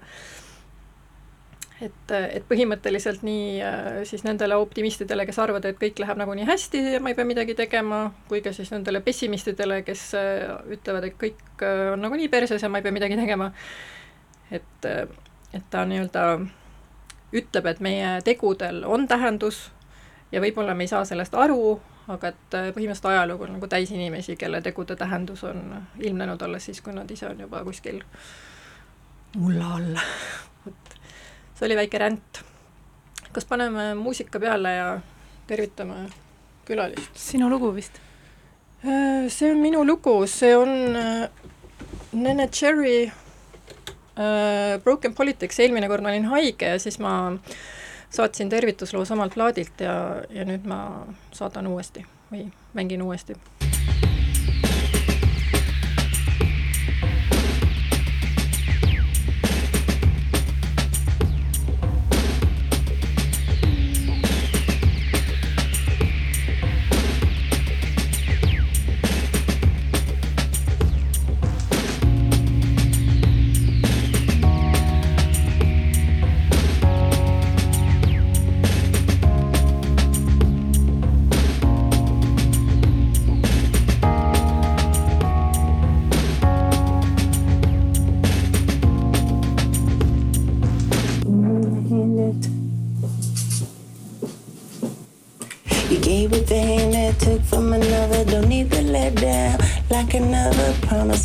et, et põhimõtteliselt nii äh, siis nendele optimistidele, kes arvavad, et kõik läheb nagunii hästi ja ma ei pea midagi tegema, kui ka siis nendele pessimistidele, kes äh, ütlevad, et kõik äh, on nagunii perses ja ma ei pea midagi tegema, et, et ta nii-öelda ütleb, et meie tegudel on tähendus ja võib-olla me ei saa sellest aru, aga et põhimõtteliselt ajalugu on nagu täis inimesi, kelle tegude tähendus on ilmnenud alles siis, kui nad ise on juba kuskil mulla all see oli väike ränd. kas paneme muusika peale ja tervitame külalist?
sinu lugu vist?
Äh, see on minu lugu, see on äh, Nene Cherry uh, Broken Politics, eelmine kord ma olin haige ja siis ma saatsin tervitusloo samalt plaadilt ja, ja nüüd ma saadan uuesti või mängin uuesti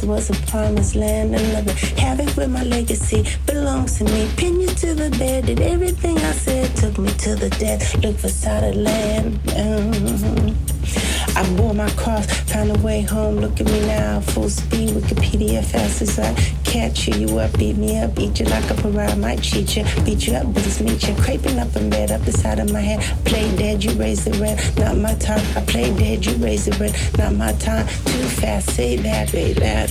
was a promised land. Another havoc with my legacy belongs to me. Pin you to the bed. Did everything I said took me to the death. Look for solid land. Mm-hmm. I bore my cross, found a way home. Look at me now, full speed, Wikipedia fast as I catch you. You up, beat me up, eat you like a pariah, might cheat you, beat you up, but it's meet you. Creeping up in bed, up the side of my head. Play dead, you raise the red, not my time. I play dead, you raise the red, not my time. Too fast, say that, say that.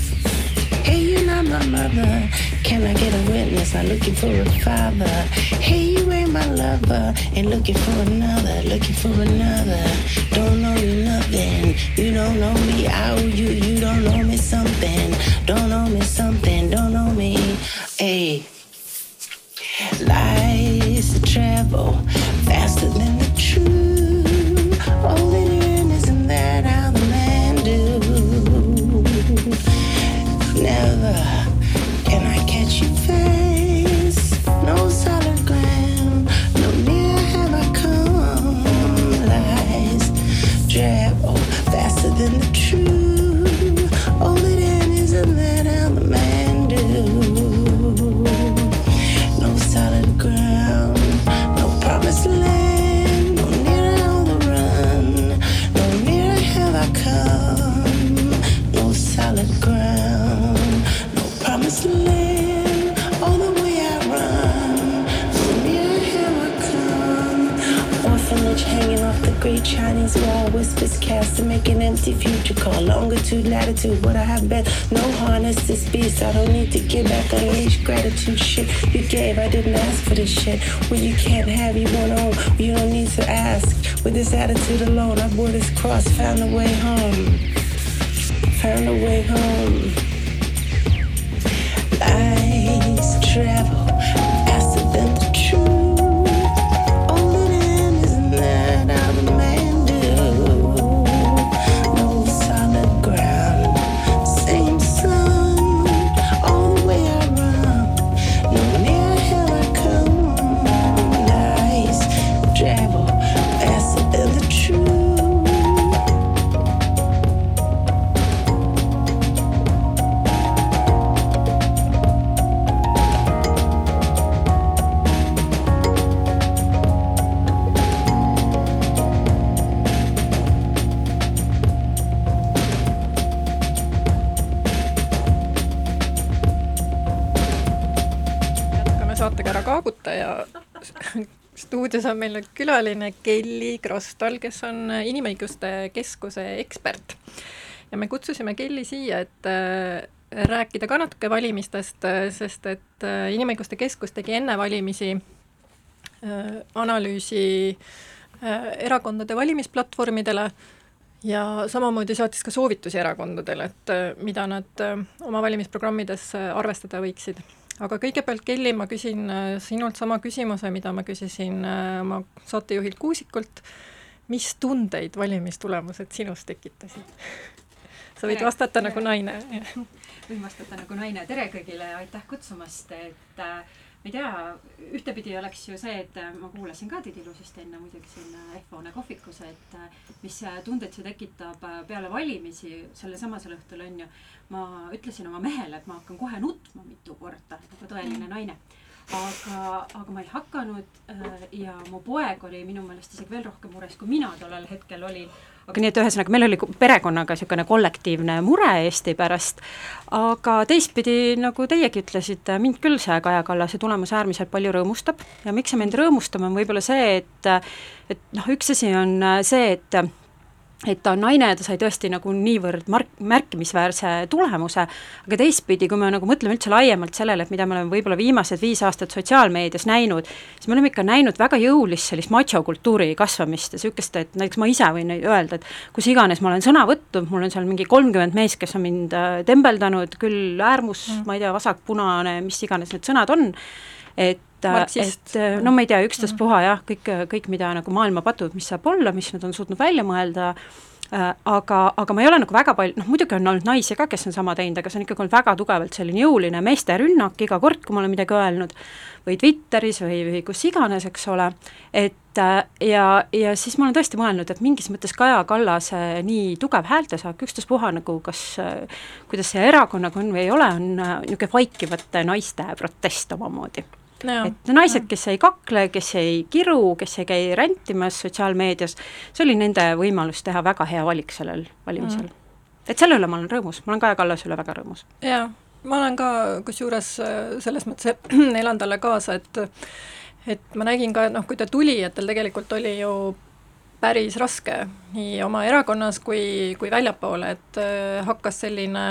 Hey, you're not my mother. Can I get a witness? I'm looking for a father. Hey, you ain't my lover. And looking for another, looking for another. Don't know you nothing. You don't know me. I owe you. You don't know me something. Don't know me something. Don't know me. Hey. Latitude, what I have bet, no harness this beast. I don't need to give back, unleash gratitude. Shit you gave, I didn't ask for this shit. What you can't have, you won't own. You don't need to ask. With this attitude alone, I bore this cross, found a way home. Found a way home.
Stuudios on meil nüüd külaline Kelly Krostal, kes on Inimõiguste Keskuse ekspert. ja me kutsusime Kelly siia, et äh, rääkida ka natuke valimistest, äh, sest et äh, Inimõiguste Keskus tegi enne valimisi analüüsi erakondade valimisplatvormidele ja samamoodi saatis ka soovitusi erakondadele, et mida nad oma valimisprogrammides arvestada võiksid aga kõigepealt, Kelly, ma küsin äh, sinult sama küsimuse, mida ma küsisin äh, oma saatejuhilt Kuusikult, mis tundeid valimistulemused sinus tekitasid? sa võid vastata tere. nagu naine.
võin vastata nagu naine, tere kõigile, aitäh kutsumast, et äh, ma ei tea, ühtepidi oleks ju see, et äh, ma kuulasin ka Tiit Ilusist enne muidugi siin äh, F-hoone kohvikus, et äh, mis tundeid see tekitab peale valimisi, sellesamasel õhtul on ju. ma ütlesin oma mehele, et ma hakkan kohe nutma mitu korda, nagu tõeline mm. naine aga, aga ma ei hakanud ja mu poeg oli minu meelest isegi veel rohkem mures, kui mina tollel hetkel olin
aga nii et ühesõnaga, meil oli perekonnaga niisugune kollektiivne mure Eesti pärast, aga teistpidi, nagu teiegi ütlesite, mind küll see Kaja Kallase tulemus äärmiselt palju rõõmustab. Ja miks see mind rõõmustab, on võib-olla see, et et noh, üks asi on see, et et ta on naine ja ta sai tõesti nagu niivõrd mark-, märkimisväärse tulemuse, aga teistpidi, kui me nagu mõtleme üldse laiemalt sellele, et mida me oleme võib-olla viimased viis aastat sotsiaalmeedias näinud, siis me oleme ikka näinud väga jõulist sellist machokultuuri kasvamist ja niisugust, et näiteks ma ise võin öelda, et kus iganes ma olen sõna võtnud, mul on seal mingi kolmkümmend meest, kes on mind äh, tembeldanud, küll äärmus mm., ma ei tea, vasak-punane, mis iganes need sõnad on, et et no ma ei tea, ükstaspuha jah, kõik, kõik, mida nagu maailma patud, mis saab olla, mis nad on suutnud välja mõelda äh,, aga, aga ma ei ole nagu väga palju, noh muidugi on olnud naisi ka, kes on sama teinud, aga see on ikkagi olnud väga tugevalt selline jõuline meesterünnak iga kord, kui ma olen midagi öelnud, või Twitteris või, või kus iganes, eks ole, et äh, ja, ja siis ma olen tõesti mõelnud, et mingis mõttes Kaja Kallase nii tugev häältesaak, ükstaspuha nagu kas, äh, kuidas see erakonnaga on või ei ole, on äh, niisugune vaikivate naiste protest omamoodi No, et naised, kes ei kakle, kes ei kiru, kes ei käi räntimas sotsiaalmeedias, see oli nende võimalus teha väga hea valik sellel valimisel. Mm.. et selle üle ma olen rõõmus, ma olen Kaja Kallase üle väga rõõmus.
jaa, ma olen ka kusjuures äh, selles mõttes elan talle kaasa, et et ma nägin ka, noh, kui ta tuli, et tal tegelikult oli ju päris raske nii oma erakonnas kui, kui väljapoole, et äh, hakkas selline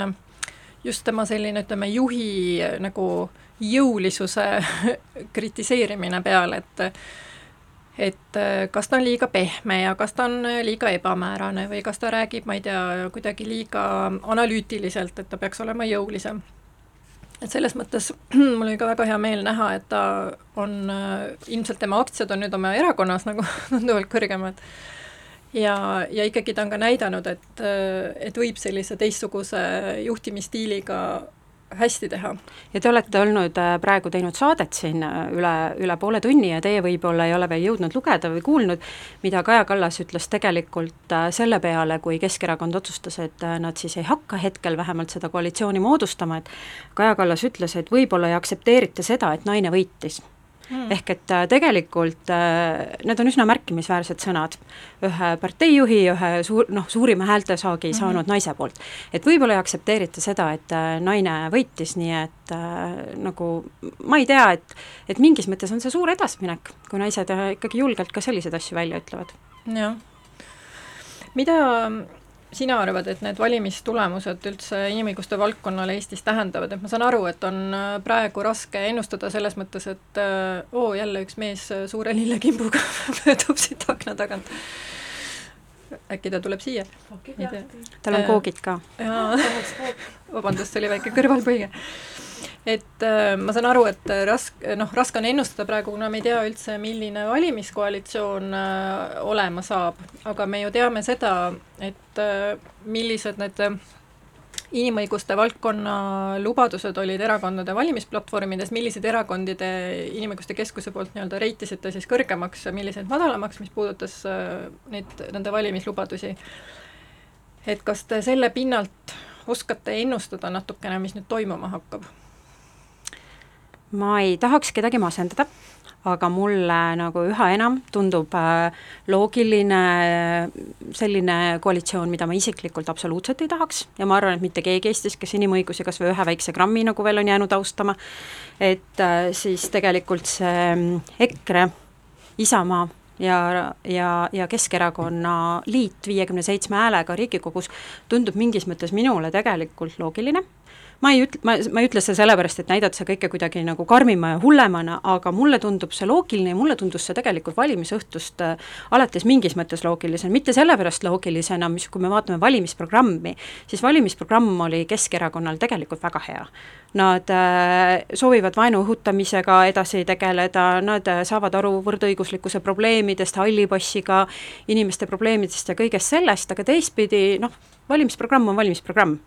just tema selline, ütleme, juhi äh, nagu äh, jõulisuse kritiseerimine peale, et et äh, kas ta on liiga pehme ja kas ta on liiga ebamäärane või kas ta räägib, ma ei tea, kuidagi liiga analüütiliselt, et ta peaks olema jõulisem. et selles mõttes mul oli ka väga hea meel näha, et ta on, äh, ilmselt tema aktsiad on nüüd oma erakonnas nagu tunduvalt kõrgemad ja, ja ikkagi ta on ka näidanud, et, et võib sellise teistsuguse juhtimisstiiliga hästi teha.
ja te olete olnud äh, praegu teinud saadet siin äh, üle, üle poole tunni ja teie võib-olla ei ole veel jõudnud lugeda või kuulnud, mida Kaja Kallas ütles tegelikult äh, selle peale, kui Keskerakond otsustas, et nad siis ei hakka hetkel vähemalt seda koalitsiooni moodustama, et Kaja Kallas ütles, et võib-olla ei aktsepteerita seda, et naine võitis hmm.. ehk et äh, tegelikult äh, need on üsna märkimisväärsed sõnad ühe parteijuhi, ühe suur, noh, suurima häältesaagi hmm. saanud naise poolt. et võib-olla ei aktsepteerita seda, et äh, naine võitis, nii et nagu ma ei tea, et et mingis mõttes on see suur edasiminek, kui naised ikkagi julgelt ka selliseid asju välja ütlevad.
jah. mida sina arvad, et need valimistulemused üldse inimõiguste valdkonnale Eestis tähendavad, et ma saan aru, et on äh, praegu raske ennustada selles mõttes, et äh, oo, jälle üks mees äh, suure lillekimbuga möödub siit akna tagant. äkki ta tuleb siia?
tal on koogid ka.
vabandust, see oli väike kõrvalpõige et äh, ma saan aru, et raske, noh, raske on ennustada praegu, kuna me ei tea üldse, milline valimiskoalitsioon äh, olema saab, aga me ju teame seda, et äh, millised need inimõiguste valdkonna lubadused olid erakondade valimisplatvormides, milliseid erakondi te Inimõiguste Keskuse poolt nii-öelda reitisite siis kõrgemaks ja milliseid madalamaks, mis puudutas neid, nende valimislubadusi. et kas te selle pinnalt oskate ennustada natukene, mis nüüd toimuma hakkab?
Ma ei tahaks kedagi masendada, aga mulle nagu üha enam tundub äh, loogiline äh, selline koalitsioon, mida ma isiklikult absoluutselt ei tahaks. Ja ma arvan, et mitte keegi Eestis, kes inimõigusi kas või ühe väikse grammi nagu veel on jäänud austama, et äh, siis tegelikult see mm, EKRE, Isamaa ja, ja, ja Keskerakonna liit viiekümne seitsme häälega Riigikogus tundub mingis mõttes minule tegelikult loogiline ma ei ütle, ma, ma ei ütle seda sellepärast, et näidata seda kõike kuidagi nagu karmima ja hullemana, aga mulle tundub see loogiline ja mulle tundus see tegelikult valimisõhtust äh, alates mingis mõttes loogilisena, mitte sellepärast loogilisena, mis, kui me vaatame valimisprogrammi, siis valimisprogramm oli Keskerakonnal tegelikult väga hea. Nad äh, soovivad vaenu õhutamisega edasi tegeleda, nad äh, saavad aru võrdõiguslikkuse probleemidest, halli passiga inimeste probleemidest ja kõigest sellest, aga teistpidi noh, valimisprogramm on valimisprogramm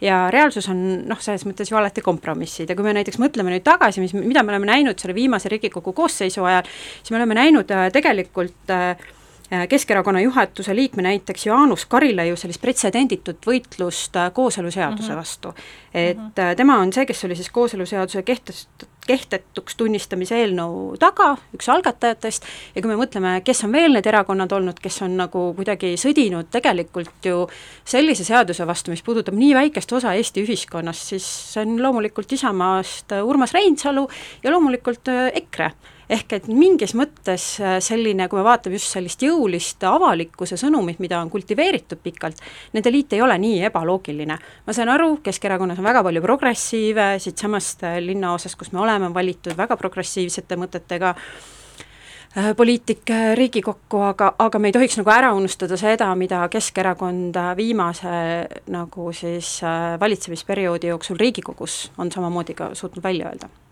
ja reaalsus on noh, selles mõttes ju alati kompromissid ja kui me näiteks mõtleme nüüd tagasi, mis, mida me oleme näinud selle viimase Riigikogu koosseisu ajal, siis me oleme näinud äh, tegelikult äh, Keskerakonna juhatuse liikme näiteks Jaanus Karilaiu sellist pretsedenditut võitlust äh, kooseluseaduse mm -hmm. vastu. et mm -hmm. tema on see, kes oli siis kooseluseaduse kehtest-, kehtetuks tunnistamise eelnõu taga, üks algatajatest, ja kui me mõtleme, kes on veel need erakonnad olnud, kes on nagu kuidagi sõdinud tegelikult ju sellise seaduse vastu, mis puudutab nii väikest osa Eesti ühiskonnast, siis see on loomulikult Isamaast Urmas Reinsalu ja loomulikult äh, EKRE ehk et mingis mõttes äh, selline, kui me vaatame just sellist jõulist avalikkuse sõnumit, mida on kultiveeritud pikalt, nende liit ei ole nii ebaloogiline. ma saan aru, Keskerakonnas on väga palju progressiive, siitsamast äh, linnaosast, kus me oleme, on valitud väga progressiivsete mõtetega äh, poliitik Riigikokku, aga, aga me ei tohiks nagu ära unustada seda, mida Keskerakond viimase nagu siis valitsemisperioodi jooksul Riigikogus on samamoodi ka suutnud välja öelda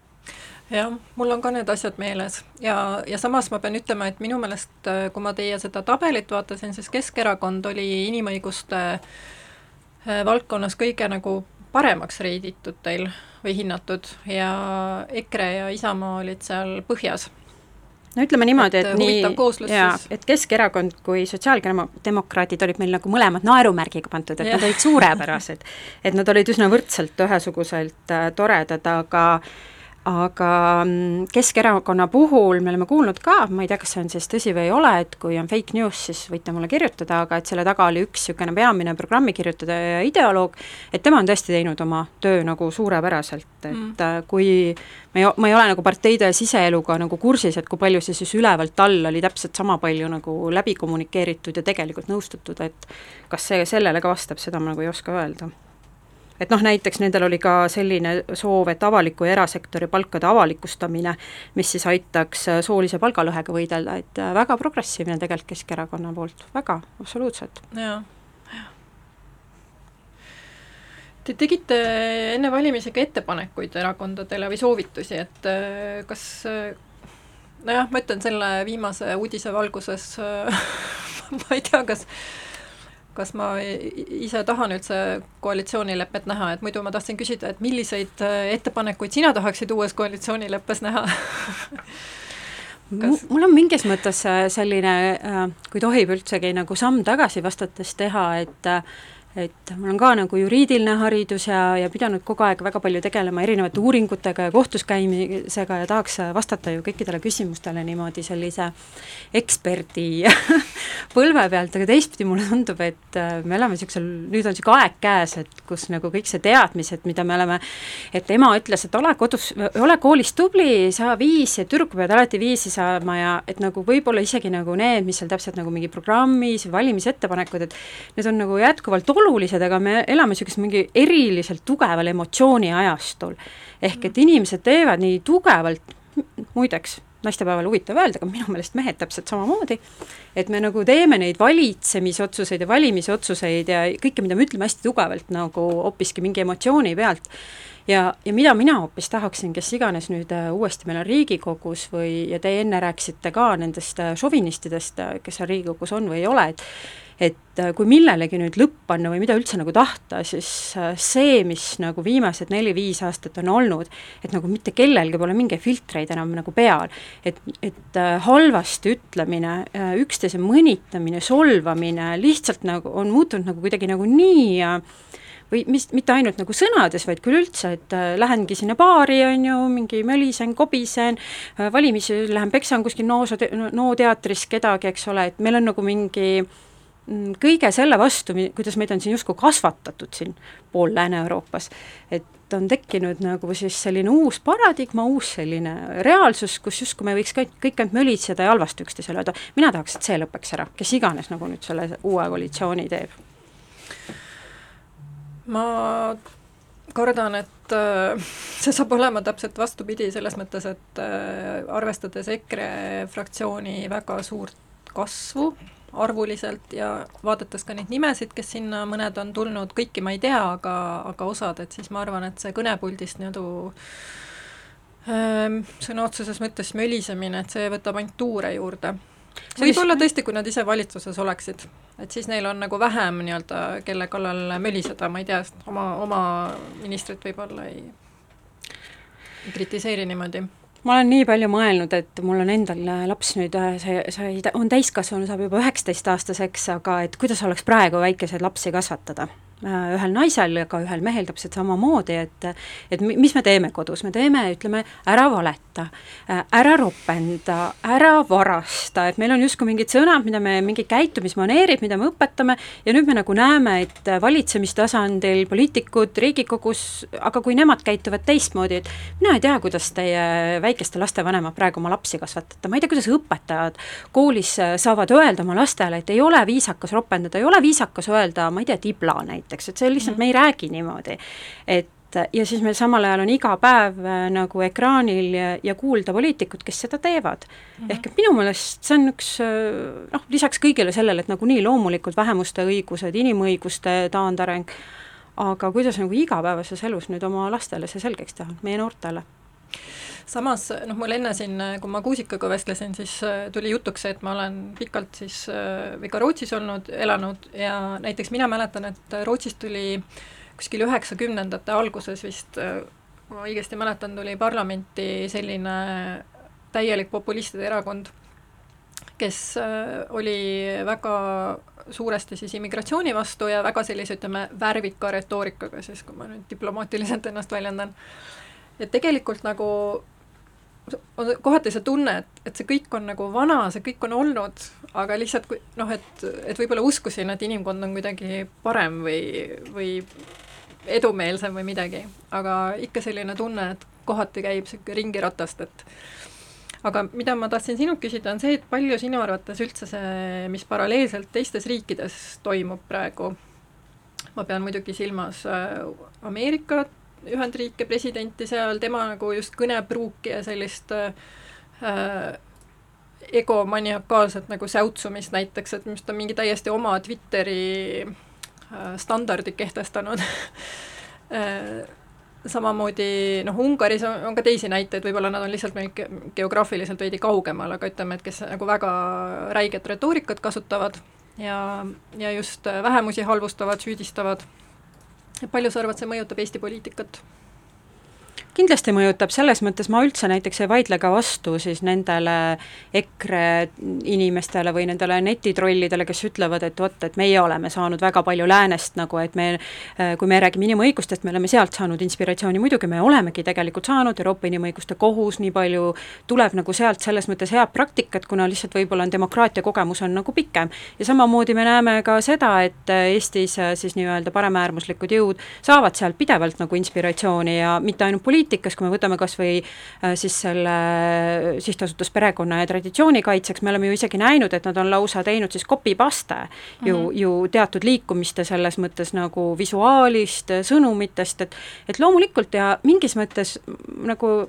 jah, mul on ka need asjad meeles ja, ja samas ma pean ütlema, et minu meelest, äh, kui ma teie seda tabelit vaatasin, siis Keskerakond oli inimõiguste äh, valdkonnas kõige nagu paremaks reiditud teil või hinnatud ja EKRE ja Isamaa olid seal põhjas
no ütleme niimoodi, et, et nii, jaa, et Keskerakond kui sotsiaaldemokraadid olid meil nagu mõlemad naerumärgiga pandud, et ja. nad olid suurepärased. et nad olid üsna võrdselt ühesuguselt äh, toredad, aga aga mm, Keskerakonna puhul me oleme kuulnud ka, ma ei tea, kas see on siis tõsi või ei ole, et kui on fake news, siis võite mulle kirjutada, aga et selle taga oli üks niisugune peamine programmi kirjutaja ja ideoloog, et tema on tõesti teinud oma töö nagu suurepäraselt, et mm. kui ma ei, ma ei ole nagu parteide siseeluga nagu kursis, et kui palju see siis ülevalt all oli täpselt sama palju nagu läbi kommunikeeritud ja tegelikult nõustutud, et kas see sellele ka vastab, seda ma nagu ei oska öelda et noh, näiteks nendel oli ka selline soov, et avaliku ja erasektori palkade avalikustamine, mis siis aitaks soolise palgalõhega võidelda, et väga progressiivne tegelikult Keskerakonna poolt, väga, absoluutselt.
jaa. Te tegite enne valimisi ka ettepanekuid erakondadele või soovitusi, et äh, kas nojah, ma ütlen selle viimase uudise valguses ma ei tea, kas kas ma ise tahan üldse koalitsioonilepet näha, et muidu ma tahtsin küsida, et milliseid äh, ettepanekuid sina tahaksid uues koalitsioonileppes näha?
Kas... mul on mingis mõttes äh, selline, äh, kui tohib üldsegi nagu samm tagasi vastates teha, et et mul on ka nagu juriidiline haridus ja, ja pidanud kogu aeg väga palju tegelema erinevate uuringutega ja kohtus käimisega ja tahaks vastata ju kõikidele küsimustele niimoodi sellise eksperdi põlve pealt, aga teistpidi mulle tundub, et äh, me elame niisugusel, nüüd on niisugune aeg käes, et kus nagu kõik see teadmised, mida me oleme, et ema ütles, et ole kodus, ole koolis tubli, saa viis ja tüdrukud peavad alati viisi saama ja et nagu võib-olla isegi nagu need, mis seal täpselt nagu mingi programmis valimisettepanekud, et need on nagu jätkuvalt olulised, olulised, aga me elame niisugusel mingi eriliselt tugeval emotsiooni ajastul. ehk et inimesed teevad nii tugevalt, muideks, naistepäeval huvitav öelda, aga minu meelest mehed täpselt samamoodi, et me nagu teeme neid valitsemisotsuseid ja valimisotsuseid ja kõike, mida me ütleme hästi tugevalt nagu hoopiski mingi emotsiooni pealt ja, ja mida mina hoopis tahaksin, kes iganes nüüd äh, uuesti meil on Riigikogus või, ja te enne rääkisite ka nendest äh, šovinistidest, äh, kes seal Riigikogus on või ei ole, et et äh, kui millelegi nüüd lõpp panna või mida üldse nagu tahta, siis äh, see, mis nagu viimased neli-viis aastat on olnud, et nagu mitte kellelgi pole mingeid filtreid enam nagu peal, et, et äh, halvasti ütlemine, üksteise mõnitamine, solvamine lihtsalt nagu on muutunud nagu kuidagi nagu nii või mis, mitte ainult nagu sõnades, vaid küll üldse, et äh, lähengi sinna baari, on ju, mingi mölisen, kobisen äh,, valimisi lähen peksan kuskil nooso, NO teatris kedagi, eks ole, et meil on nagu mingi mm, kõige selle vastu, kuidas meid on siin justkui kasvatatud siin pool Lääne-Euroopas, et on tekkinud nagu siis selline uus paradigma, uus selline reaalsus, kus justkui me võiks kõik, kõik ainult mölitseda ja halvasti üksteisele öelda, mina tahaks, et see lõpeks ära, kes iganes nagu nüüd selle uue koalitsiooni teeb.
ma kardan, et äh, see saab olema täpselt vastupidi, selles mõttes, et äh, arvestades EKRE fraktsiooni väga suurt kasvu arvuliselt ja vaadates ka neid nimesid, kes sinna mõned on tulnud, kõiki ma ei tea, aga, aga osad, et siis ma arvan, et see kõnepuldist nii-öelda ähm, sõna otseses mõttes mölisemine, et see võtab ainult tuure juurde. võib-olla tõesti, kui nad ise valitsuses oleksid, et siis neil on nagu vähem nii-öelda, kelle kallal möliseda, ma ei tea, oma, oma ministrit võib-olla ei, ei kritiseeri niimoodi
ma olen nii palju mõelnud, et mul on endal laps nüüd, äh, see, on täiskasvanu, saab juba üheksateistaastaseks, aga et kuidas oleks praegu väikeseid lapsi kasvatada? Äh, ühel naisel ja ka ühel mehel täpselt samamoodi, et et mis me teeme kodus, me teeme, ütleme, ära valeta, äh, ära ropenda, ära varasta, et meil on justkui mingid sõnad, mida me, mingid käitumismaneerid, mida me õpetame ja nüüd me nagu näeme, et valitsemistasandil poliitikud Riigikogus, aga kui nemad käituvad teistmoodi, et mina ei tea, kuidas teie väikeste laste vanemad praegu oma lapsi kasvatate, ma ei tea, kuidas õpetajad koolis saavad öelda oma lastele, et ei ole viisakas ropendada, ei ole viisakas öelda, ma ei tea, tibla näiteks, näiteks, et see lihtsalt mm, -hmm. me ei räägi niimoodi. et ja siis meil samal ajal on iga päev äh, nagu ekraanil ja, ja kuulda poliitikud, kes seda teevad mm. -hmm. ehk et minu meelest see on üks äh, noh, lisaks kõigele sellele, et nagunii loomulikult vähemuste õigused, inimõiguste taandareng, aga kuidas nagu igapäevases elus nüüd oma lastele see selgeks teha, meie noortele
samas noh, mul enne siin, kui ma Kuusikaga vestlesin, siis äh, tuli jutuks see, et ma olen pikalt siis äh, või ka Rootsis olnud, elanud ja näiteks mina mäletan, et Rootsist tuli kuskil üheksakümnendate alguses vist, äh, kui ma õigesti mäletan, tuli parlamenti selline täielik populistide erakond, kes oli väga suuresti siis immigratsiooni vastu ja väga sellise, ütleme, värvika retoorikaga siis, kui ma nüüd diplomaatiliselt ennast väljendan. Et tegelikult nagu on kohati see tunne, et, et see kõik on nagu vana, see kõik on olnud, aga lihtsalt kui noh, et, et võib-olla uskusin, et inimkond on kuidagi parem või, või edumeelsem või midagi, aga ikka selline tunne, et kohati käib niisugune ringiratast, et aga mida ma tahtsin sinult küsida, on see, et palju sinu arvates üldse see, mis paralleelselt teistes riikides toimub praegu, ma pean muidugi silmas äh, Ameerikat, Ühendriike presidenti seal, tema nagu just kõnepruuki ja sellist äh, egomaniakaalset nagu säutsumist näiteks, et minu arust on mingi täiesti oma Twitteri äh, standardi kehtestanud. Äh, samamoodi noh, Ungaris on, on ka teisi näiteid, võib-olla nad on lihtsalt meil geograafiliselt veidi kaugemal, aga ütleme, et kes nagu väga räiget retoorikat kasutavad ja, ja just vähemusi halvustavad, süüdistavad palju sa arvad, see mõjutab Eesti poliitikat?
Kindlasti mõjutab, selles mõttes ma üldse näiteks ei vaidle ka vastu siis nendele EKRE inimestele või nendele netitrollidele, kes ütlevad, et vot, et meie oleme saanud väga palju läänest nagu, et me kui me räägime inimõigustest, me oleme sealt saanud inspiratsiooni, muidugi me olemegi tegelikult saanud, Euroopa Inimõiguste Kohus, nii palju tuleb nagu sealt selles mõttes head praktikat, kuna lihtsalt võib-olla on demokraatia kogemus on nagu pikem. ja samamoodi me näeme ka seda, et Eestis siis nii-öelda paremäärmuslikud jõud saavad sealt pidevalt nagu inspiratsiooni ja mitte ainult poliitikud, poliitikas, kui me võtame kas või äh, siis selle sihtasutus Perekonna ja Traditsiooni Kaitseks, me oleme ju isegi näinud, et nad on lausa teinud siis copy-paste ju mm, -hmm. ju teatud liikumiste selles mõttes nagu visuaalist, sõnumitest, et et loomulikult ja mingis mõttes nagu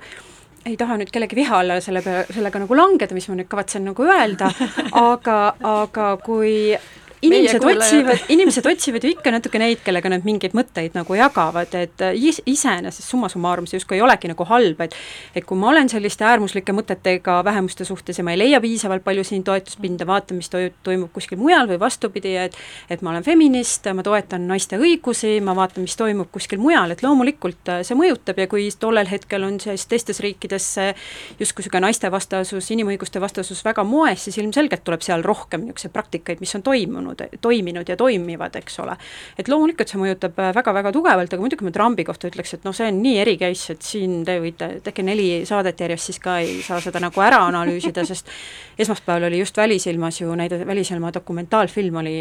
ei taha nüüd kellegi viha alla selle peale, sellega nagu langeda, mis ma nüüd kavatsen nagu öelda, aga, aga kui inimesed otsivad, inimesed otsivad ju ikka natuke neid, kellega nad mingeid mõtteid nagu jagavad, et äh, is, iseenesest summa summarum see justkui ei olegi nagu halb, et et kui ma olen selliste äärmuslike mõtetega vähemuste suhtes ja ma ei leia piisavalt palju siin toetuspinda, vaatan, mis to-, toimub kuskil mujal või vastupidi, et et ma olen feminist, ma toetan naiste õigusi, ma vaatan, mis toimub kuskil mujal, et loomulikult äh, see mõjutab ja kui tollel hetkel on siis teistes riikides see justkui niisugune naiste vastasus, inimõiguste vastasus väga moes, siis ilmselgelt tuleb seal rohkem niisuguseid praktikaid, mis on toimunud toimunud, toiminud ja toimivad, eks ole. et loomulikult see mõjutab väga-väga tugevalt, aga muidugi ma Trumpi kohta ütleks, et noh, see on nii eri case, et siin te võite, tehke neli saadet järjest, siis ka ei saa seda nagu ära analüüsida, sest esmaspäeval oli just Välisilmas ju näide, Välisilma dokumentaalfilm oli,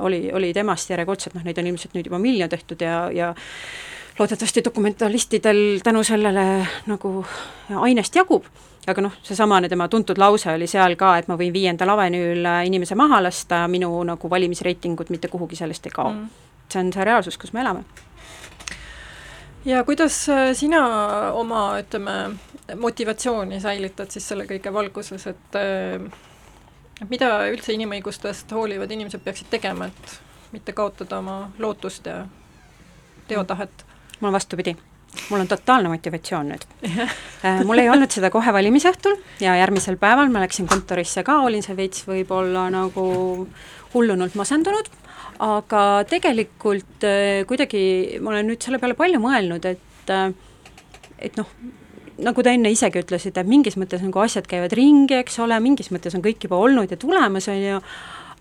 oli, oli temast järjekordselt, noh neid on ilmselt nüüd juba miljon tehtud ja, ja loodetavasti dokumentalistidel tänu sellele nagu ainest jagub, aga noh, seesamane tema tuntud lause oli seal ka, et ma võin viiendal avenüül inimese maha lasta, minu nagu valimisreitingud mitte kuhugi sellest ei kao mm.. see on see reaalsus, kus me elame.
ja kuidas äh, sina oma, ütleme, motivatsiooni säilitad siis selle kõige valguses, et äh, mida üldse inimõigustest hoolivad inimesed peaksid tegema, et mitte kaotada oma lootust ja teotahet?
mul on vastupidi, mul on totaalne motivatsioon nüüd. Äh, mul ei olnud seda kohe valimisõhtul ja järgmisel päeval ma läksin kontorisse ka, olin seal veits võib-olla nagu hullunult masendunud, aga tegelikult äh, kuidagi ma olen nüüd selle peale palju mõelnud, et äh, et noh, nagu te enne isegi ütlesite, et mingis mõttes nagu asjad käivad ringi, eks ole, mingis mõttes on kõik juba olnud ja tulemas, on ju,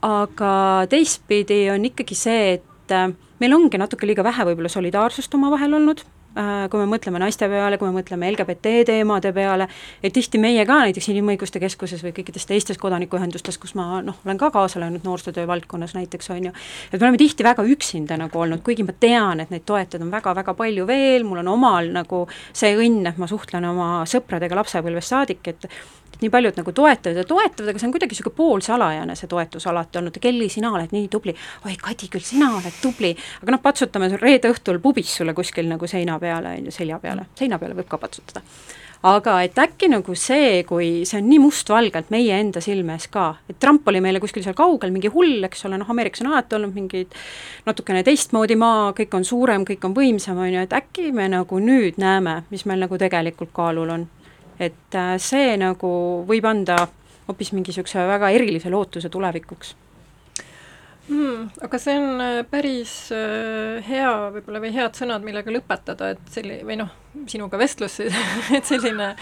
aga teistpidi on ikkagi see, et meil ongi natuke liiga vähe võib-olla solidaarsust omavahel olnud, kui me mõtleme naiste peale, kui me mõtleme LGBT teemade peale, et tihti meie ka näiteks Inimõiguste Keskuses või kõikides teistes kodanikuühendustes, kus ma noh, olen ka kaasa löönud noorsootöö valdkonnas näiteks, on ju, et me oleme tihti väga üksinda nagu olnud, kuigi ma tean, et neid toetajaid on väga-väga palju veel, mul on omal nagu see õnn, et ma suhtlen oma sõpradega lapsepõlvest saadik, et nii paljud nagu toetavad ja toetavad, aga see on kuidagi niisugune poolsalajane, see toetus alati olnud, Kelly, sina oled nii tubli, oi Kadi küll, sina oled tubli, aga noh, patsutame reede õhtul pubis sulle kuskil nagu seina peale, on ju, selja peale, seina peale võib ka patsutada. Aga et äkki nagu see, kui see on nii mustvalgelt meie enda silme ees ka, et Trump oli meile kuskil seal kaugel, mingi hull, eks ole, noh, Ameerikas on alati olnud mingid natukene teistmoodi maa, kõik on suurem, kõik on võimsam, on ju, et äkki me nagu nüüd näeme, mis meil nagu tegelikult kaalul on et äh, see nagu võib anda hoopis mingi niisuguse väga erilise lootuse tulevikuks
mm,. Aga see on äh, päris äh, hea võib-olla või head sõnad, millega lõpetada, et selli-, või noh, sinuga vestlus, et selline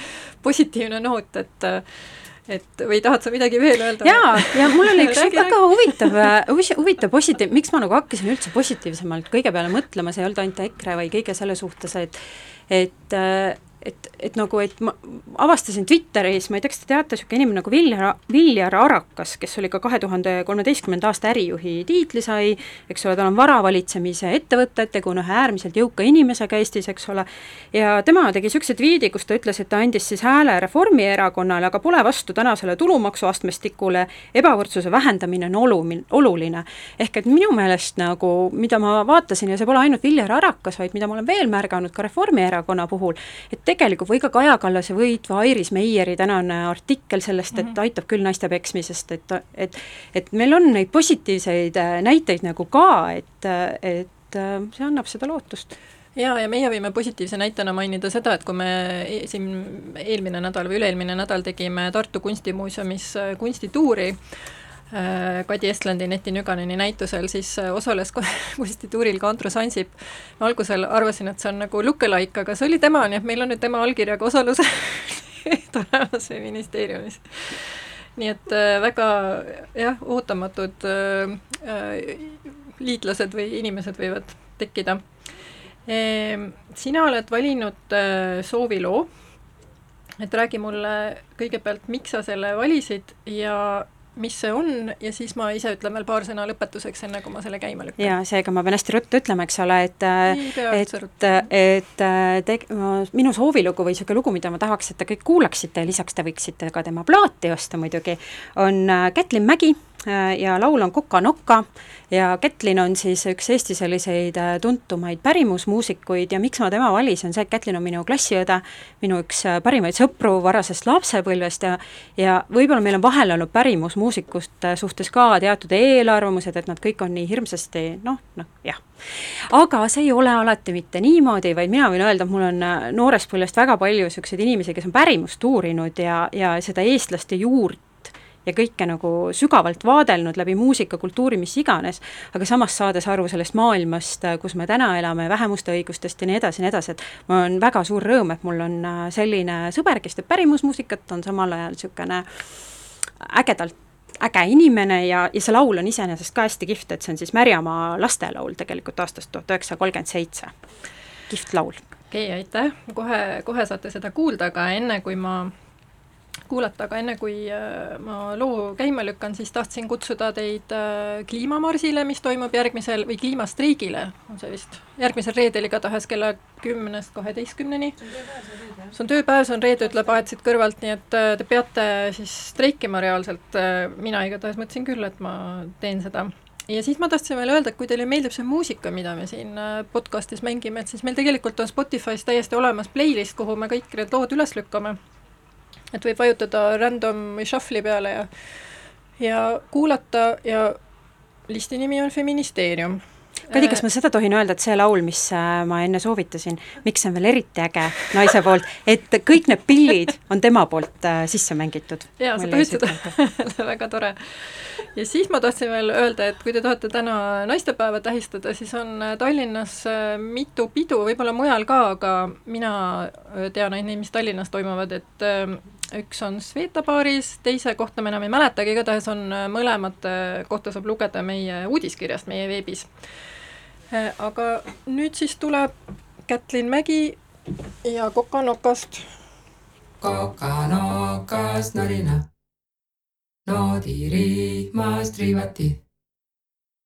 positiivne noot, et et või tahad sa midagi veel öelda?
jaa, ja mul oli üks väga huvitav, huvitav positiiv, miks ma nagu hakkasin üldse positiivsemalt kõige peale mõtlema, see ei olnud ainult EKRE, vaid kõige selle suhtes, et et et, et nagu, et ma avastasin Twitteris, ma ei tea, kas te teate, niisugune inimene nagu Viljar, Viljar Arakas, kes oli ka kahe tuhande kolmeteistkümnenda aasta ärijuhi tiitli sai, eks ole, tal on varavalitsemise ettevõte, tegu on ühe äärmiselt jõuka inimesega Eestis, eks ole, ja tema tegi niisuguse tweet'i, kus ta ütles, et ta andis siis hääle Reformierakonnale, aga pole vastu tänasele tulumaksuastmestikule, ebavõrdsuse vähendamine on olu-, oluline. ehk et minu meelest nagu, mida ma vaatasin ja see pole ainult Viljar Arakas, vaid mida ma olen veel märganud ka Reformierakonna puhul, et tegelikult või ka Kaja Kallase võitva Airis Meieri tänane artikkel sellest, et -hmm. aitab küll naiste peksmisest, et, et et meil on neid positiivseid äh, näiteid nagu ka, et, et äh, see annab seda lootust
jaa, ja meie võime positiivse näitena mainida seda, et kui me e-, siin eelmine nädal või üle-eelmine nädal tegime Tartu Kunstimuuseumis äh, kunstituuri, Äh, Kadi Estlandi Neti Nüganeni näitusel, siis äh, osales konstituuril ka Andrus Ansip. ma algusel arvasin, et see on nagu lookalike, aga see oli tema, nii et meil on nüüd tema allkirjaga osalus tulemas ministeeriumis. nii et äh, väga jah, ootamatud liitlased või inimesed võivad tekkida. Ehm, sina oled valinud sooviloo, et räägi mulle kõigepealt, miks sa selle valisid ja mis see on ja siis ma ise ütlen veel paar sõna lõpetuseks, enne kui ma selle käima lükkan.
jaa, seega ma pean hästi ruttu ütlema, eks ole, et et, et teg-, minu soovilugu või niisugune lugu, mida ma tahaks, et te kõik kuulaksite ja lisaks te võiksite ka tema plaati osta muidugi, on äh, Kätlin Mägi Äh, ja laul on Koka-Nokka ja Kätlin on siis üks Eesti selliseid äh, tuntumaid pärimusmuusikuid ja miks ma tema valisin, see, et Kätlin on minu klassiõde, minu üks äh, parimaid sõpru varasest lapsepõlvest ja ja võib-olla meil on vahel olnud pärimusmuusikuste suhtes ka teatud eelarvamused, et nad kõik on nii hirmsasti noh, noh jah. aga see ei ole alati mitte niimoodi, vaid mina võin öelda, et mul on noorest põlvest väga palju niisuguseid inimesi, kes on pärimust uurinud ja, ja seda eestlaste juurt ja kõike nagu sügavalt vaadelnud läbi muusika, kultuuri, mis iganes, aga samas saades aru sellest maailmast, kus me täna elame, vähemuste õigustest ja nii edasi ja nii edasi, et mul on väga suur rõõm, et mul on äh, selline sõber, kes teeb pärimusmuusikat, on samal ajal niisugune ägedalt äge inimene ja, ja see laul on iseenesest ka hästi kihvt, et see on siis Märjamaa lastelaul tegelikult aastast tuhat üheksasada kolmkümmend seitse. kihvt laul.
okei okay,, aitäh, kohe, kohe saate seda kuulda, aga enne kui ma kuulata, aga enne kui äh, ma loo käima lükkan, siis tahtsin kutsuda teid äh, kliimamarsile, mis toimub järgmisel, või kliimastreigile, on see vist, järgmisel reedel igatahes kella kümnest kaheteistkümneni. see on tööpäev, see on reede, ütleb Aet siit kõrvalt, nii et äh, te peate siis streikima reaalselt, mina igatahes mõtlesin küll, et ma teen seda. Ja siis ma tahtsin veel öelda, et kui teile meeldib see muusika, mida me siin podcastis mängime, et siis meil tegelikult on Spotify's täiesti olemas playlist, kuhu me kõik need lood üles lükkame et võib vajutada random shuffle'i peale ja ja kuulata ja listi nimi on Feministeerium
Kadi, kas ma seda tohin öelda, et see laul, mis äh, ma enne soovitasin, miks see on veel eriti äge naise poolt, et kõik need pillid on tema poolt äh, sisse mängitud?
jaa, sa tohid seda väga tore. ja siis ma tahtsin veel öelda, et kui te tahate täna naistepäeva tähistada, siis on äh, Tallinnas äh, mitu pidu, võib-olla mujal ka, aga mina äh, tean ainult neid, mis Tallinnas toimuvad, et äh, üks on Sveta baaris, teise kohta ma enam ei mäletagi, igatahes on mõlemat kohta saab lugeda meie uudiskirjast meie veebis Äh, aga nüüd siis tuleb Kätlin Mägi ja Kokanokast.
kokanokas norina, noodirihmast riivati.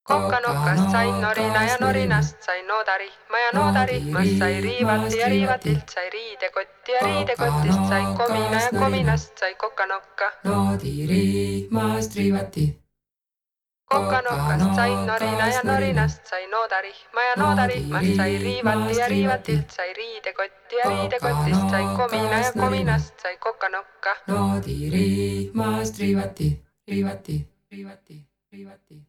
Kokanokast sain norina ja norinast sain noodarihma ja noodarihmast sai riivati ja riivatilt sai riidekotti ja riidekotist sai komina ja kominast sai kokanokka.
noodirihmast riivati.
Kokanokast sain norina ja norinast sai noodarihma ja noodarihmast sai riivati ja riivatilt sai riidekotti ja riidekotist sai komina ja kominast sai kokanokka.
noodirihmast riivati, riivati, riivati, riivati,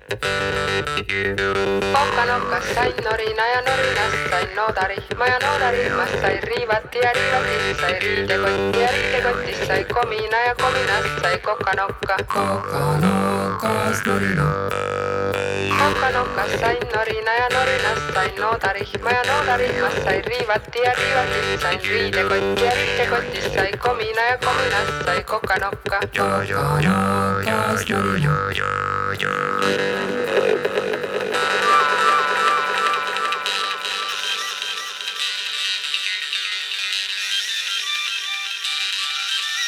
kokanokas sain norina ja norinast sain noodarihma ja noodarihmast sai riivati ja riivatist sai riidekotti ja riidekotist sai komina ja kominast sai kokanokka.
kokanokas norina,
kokanokas sain norina ja norinast sain noodarihma ja noodarihmast sai riivati ja riivatist sain riidekotti ja riidekotist sai komina ja kominast sai kokanokka.
kokanokas norina. Thank you.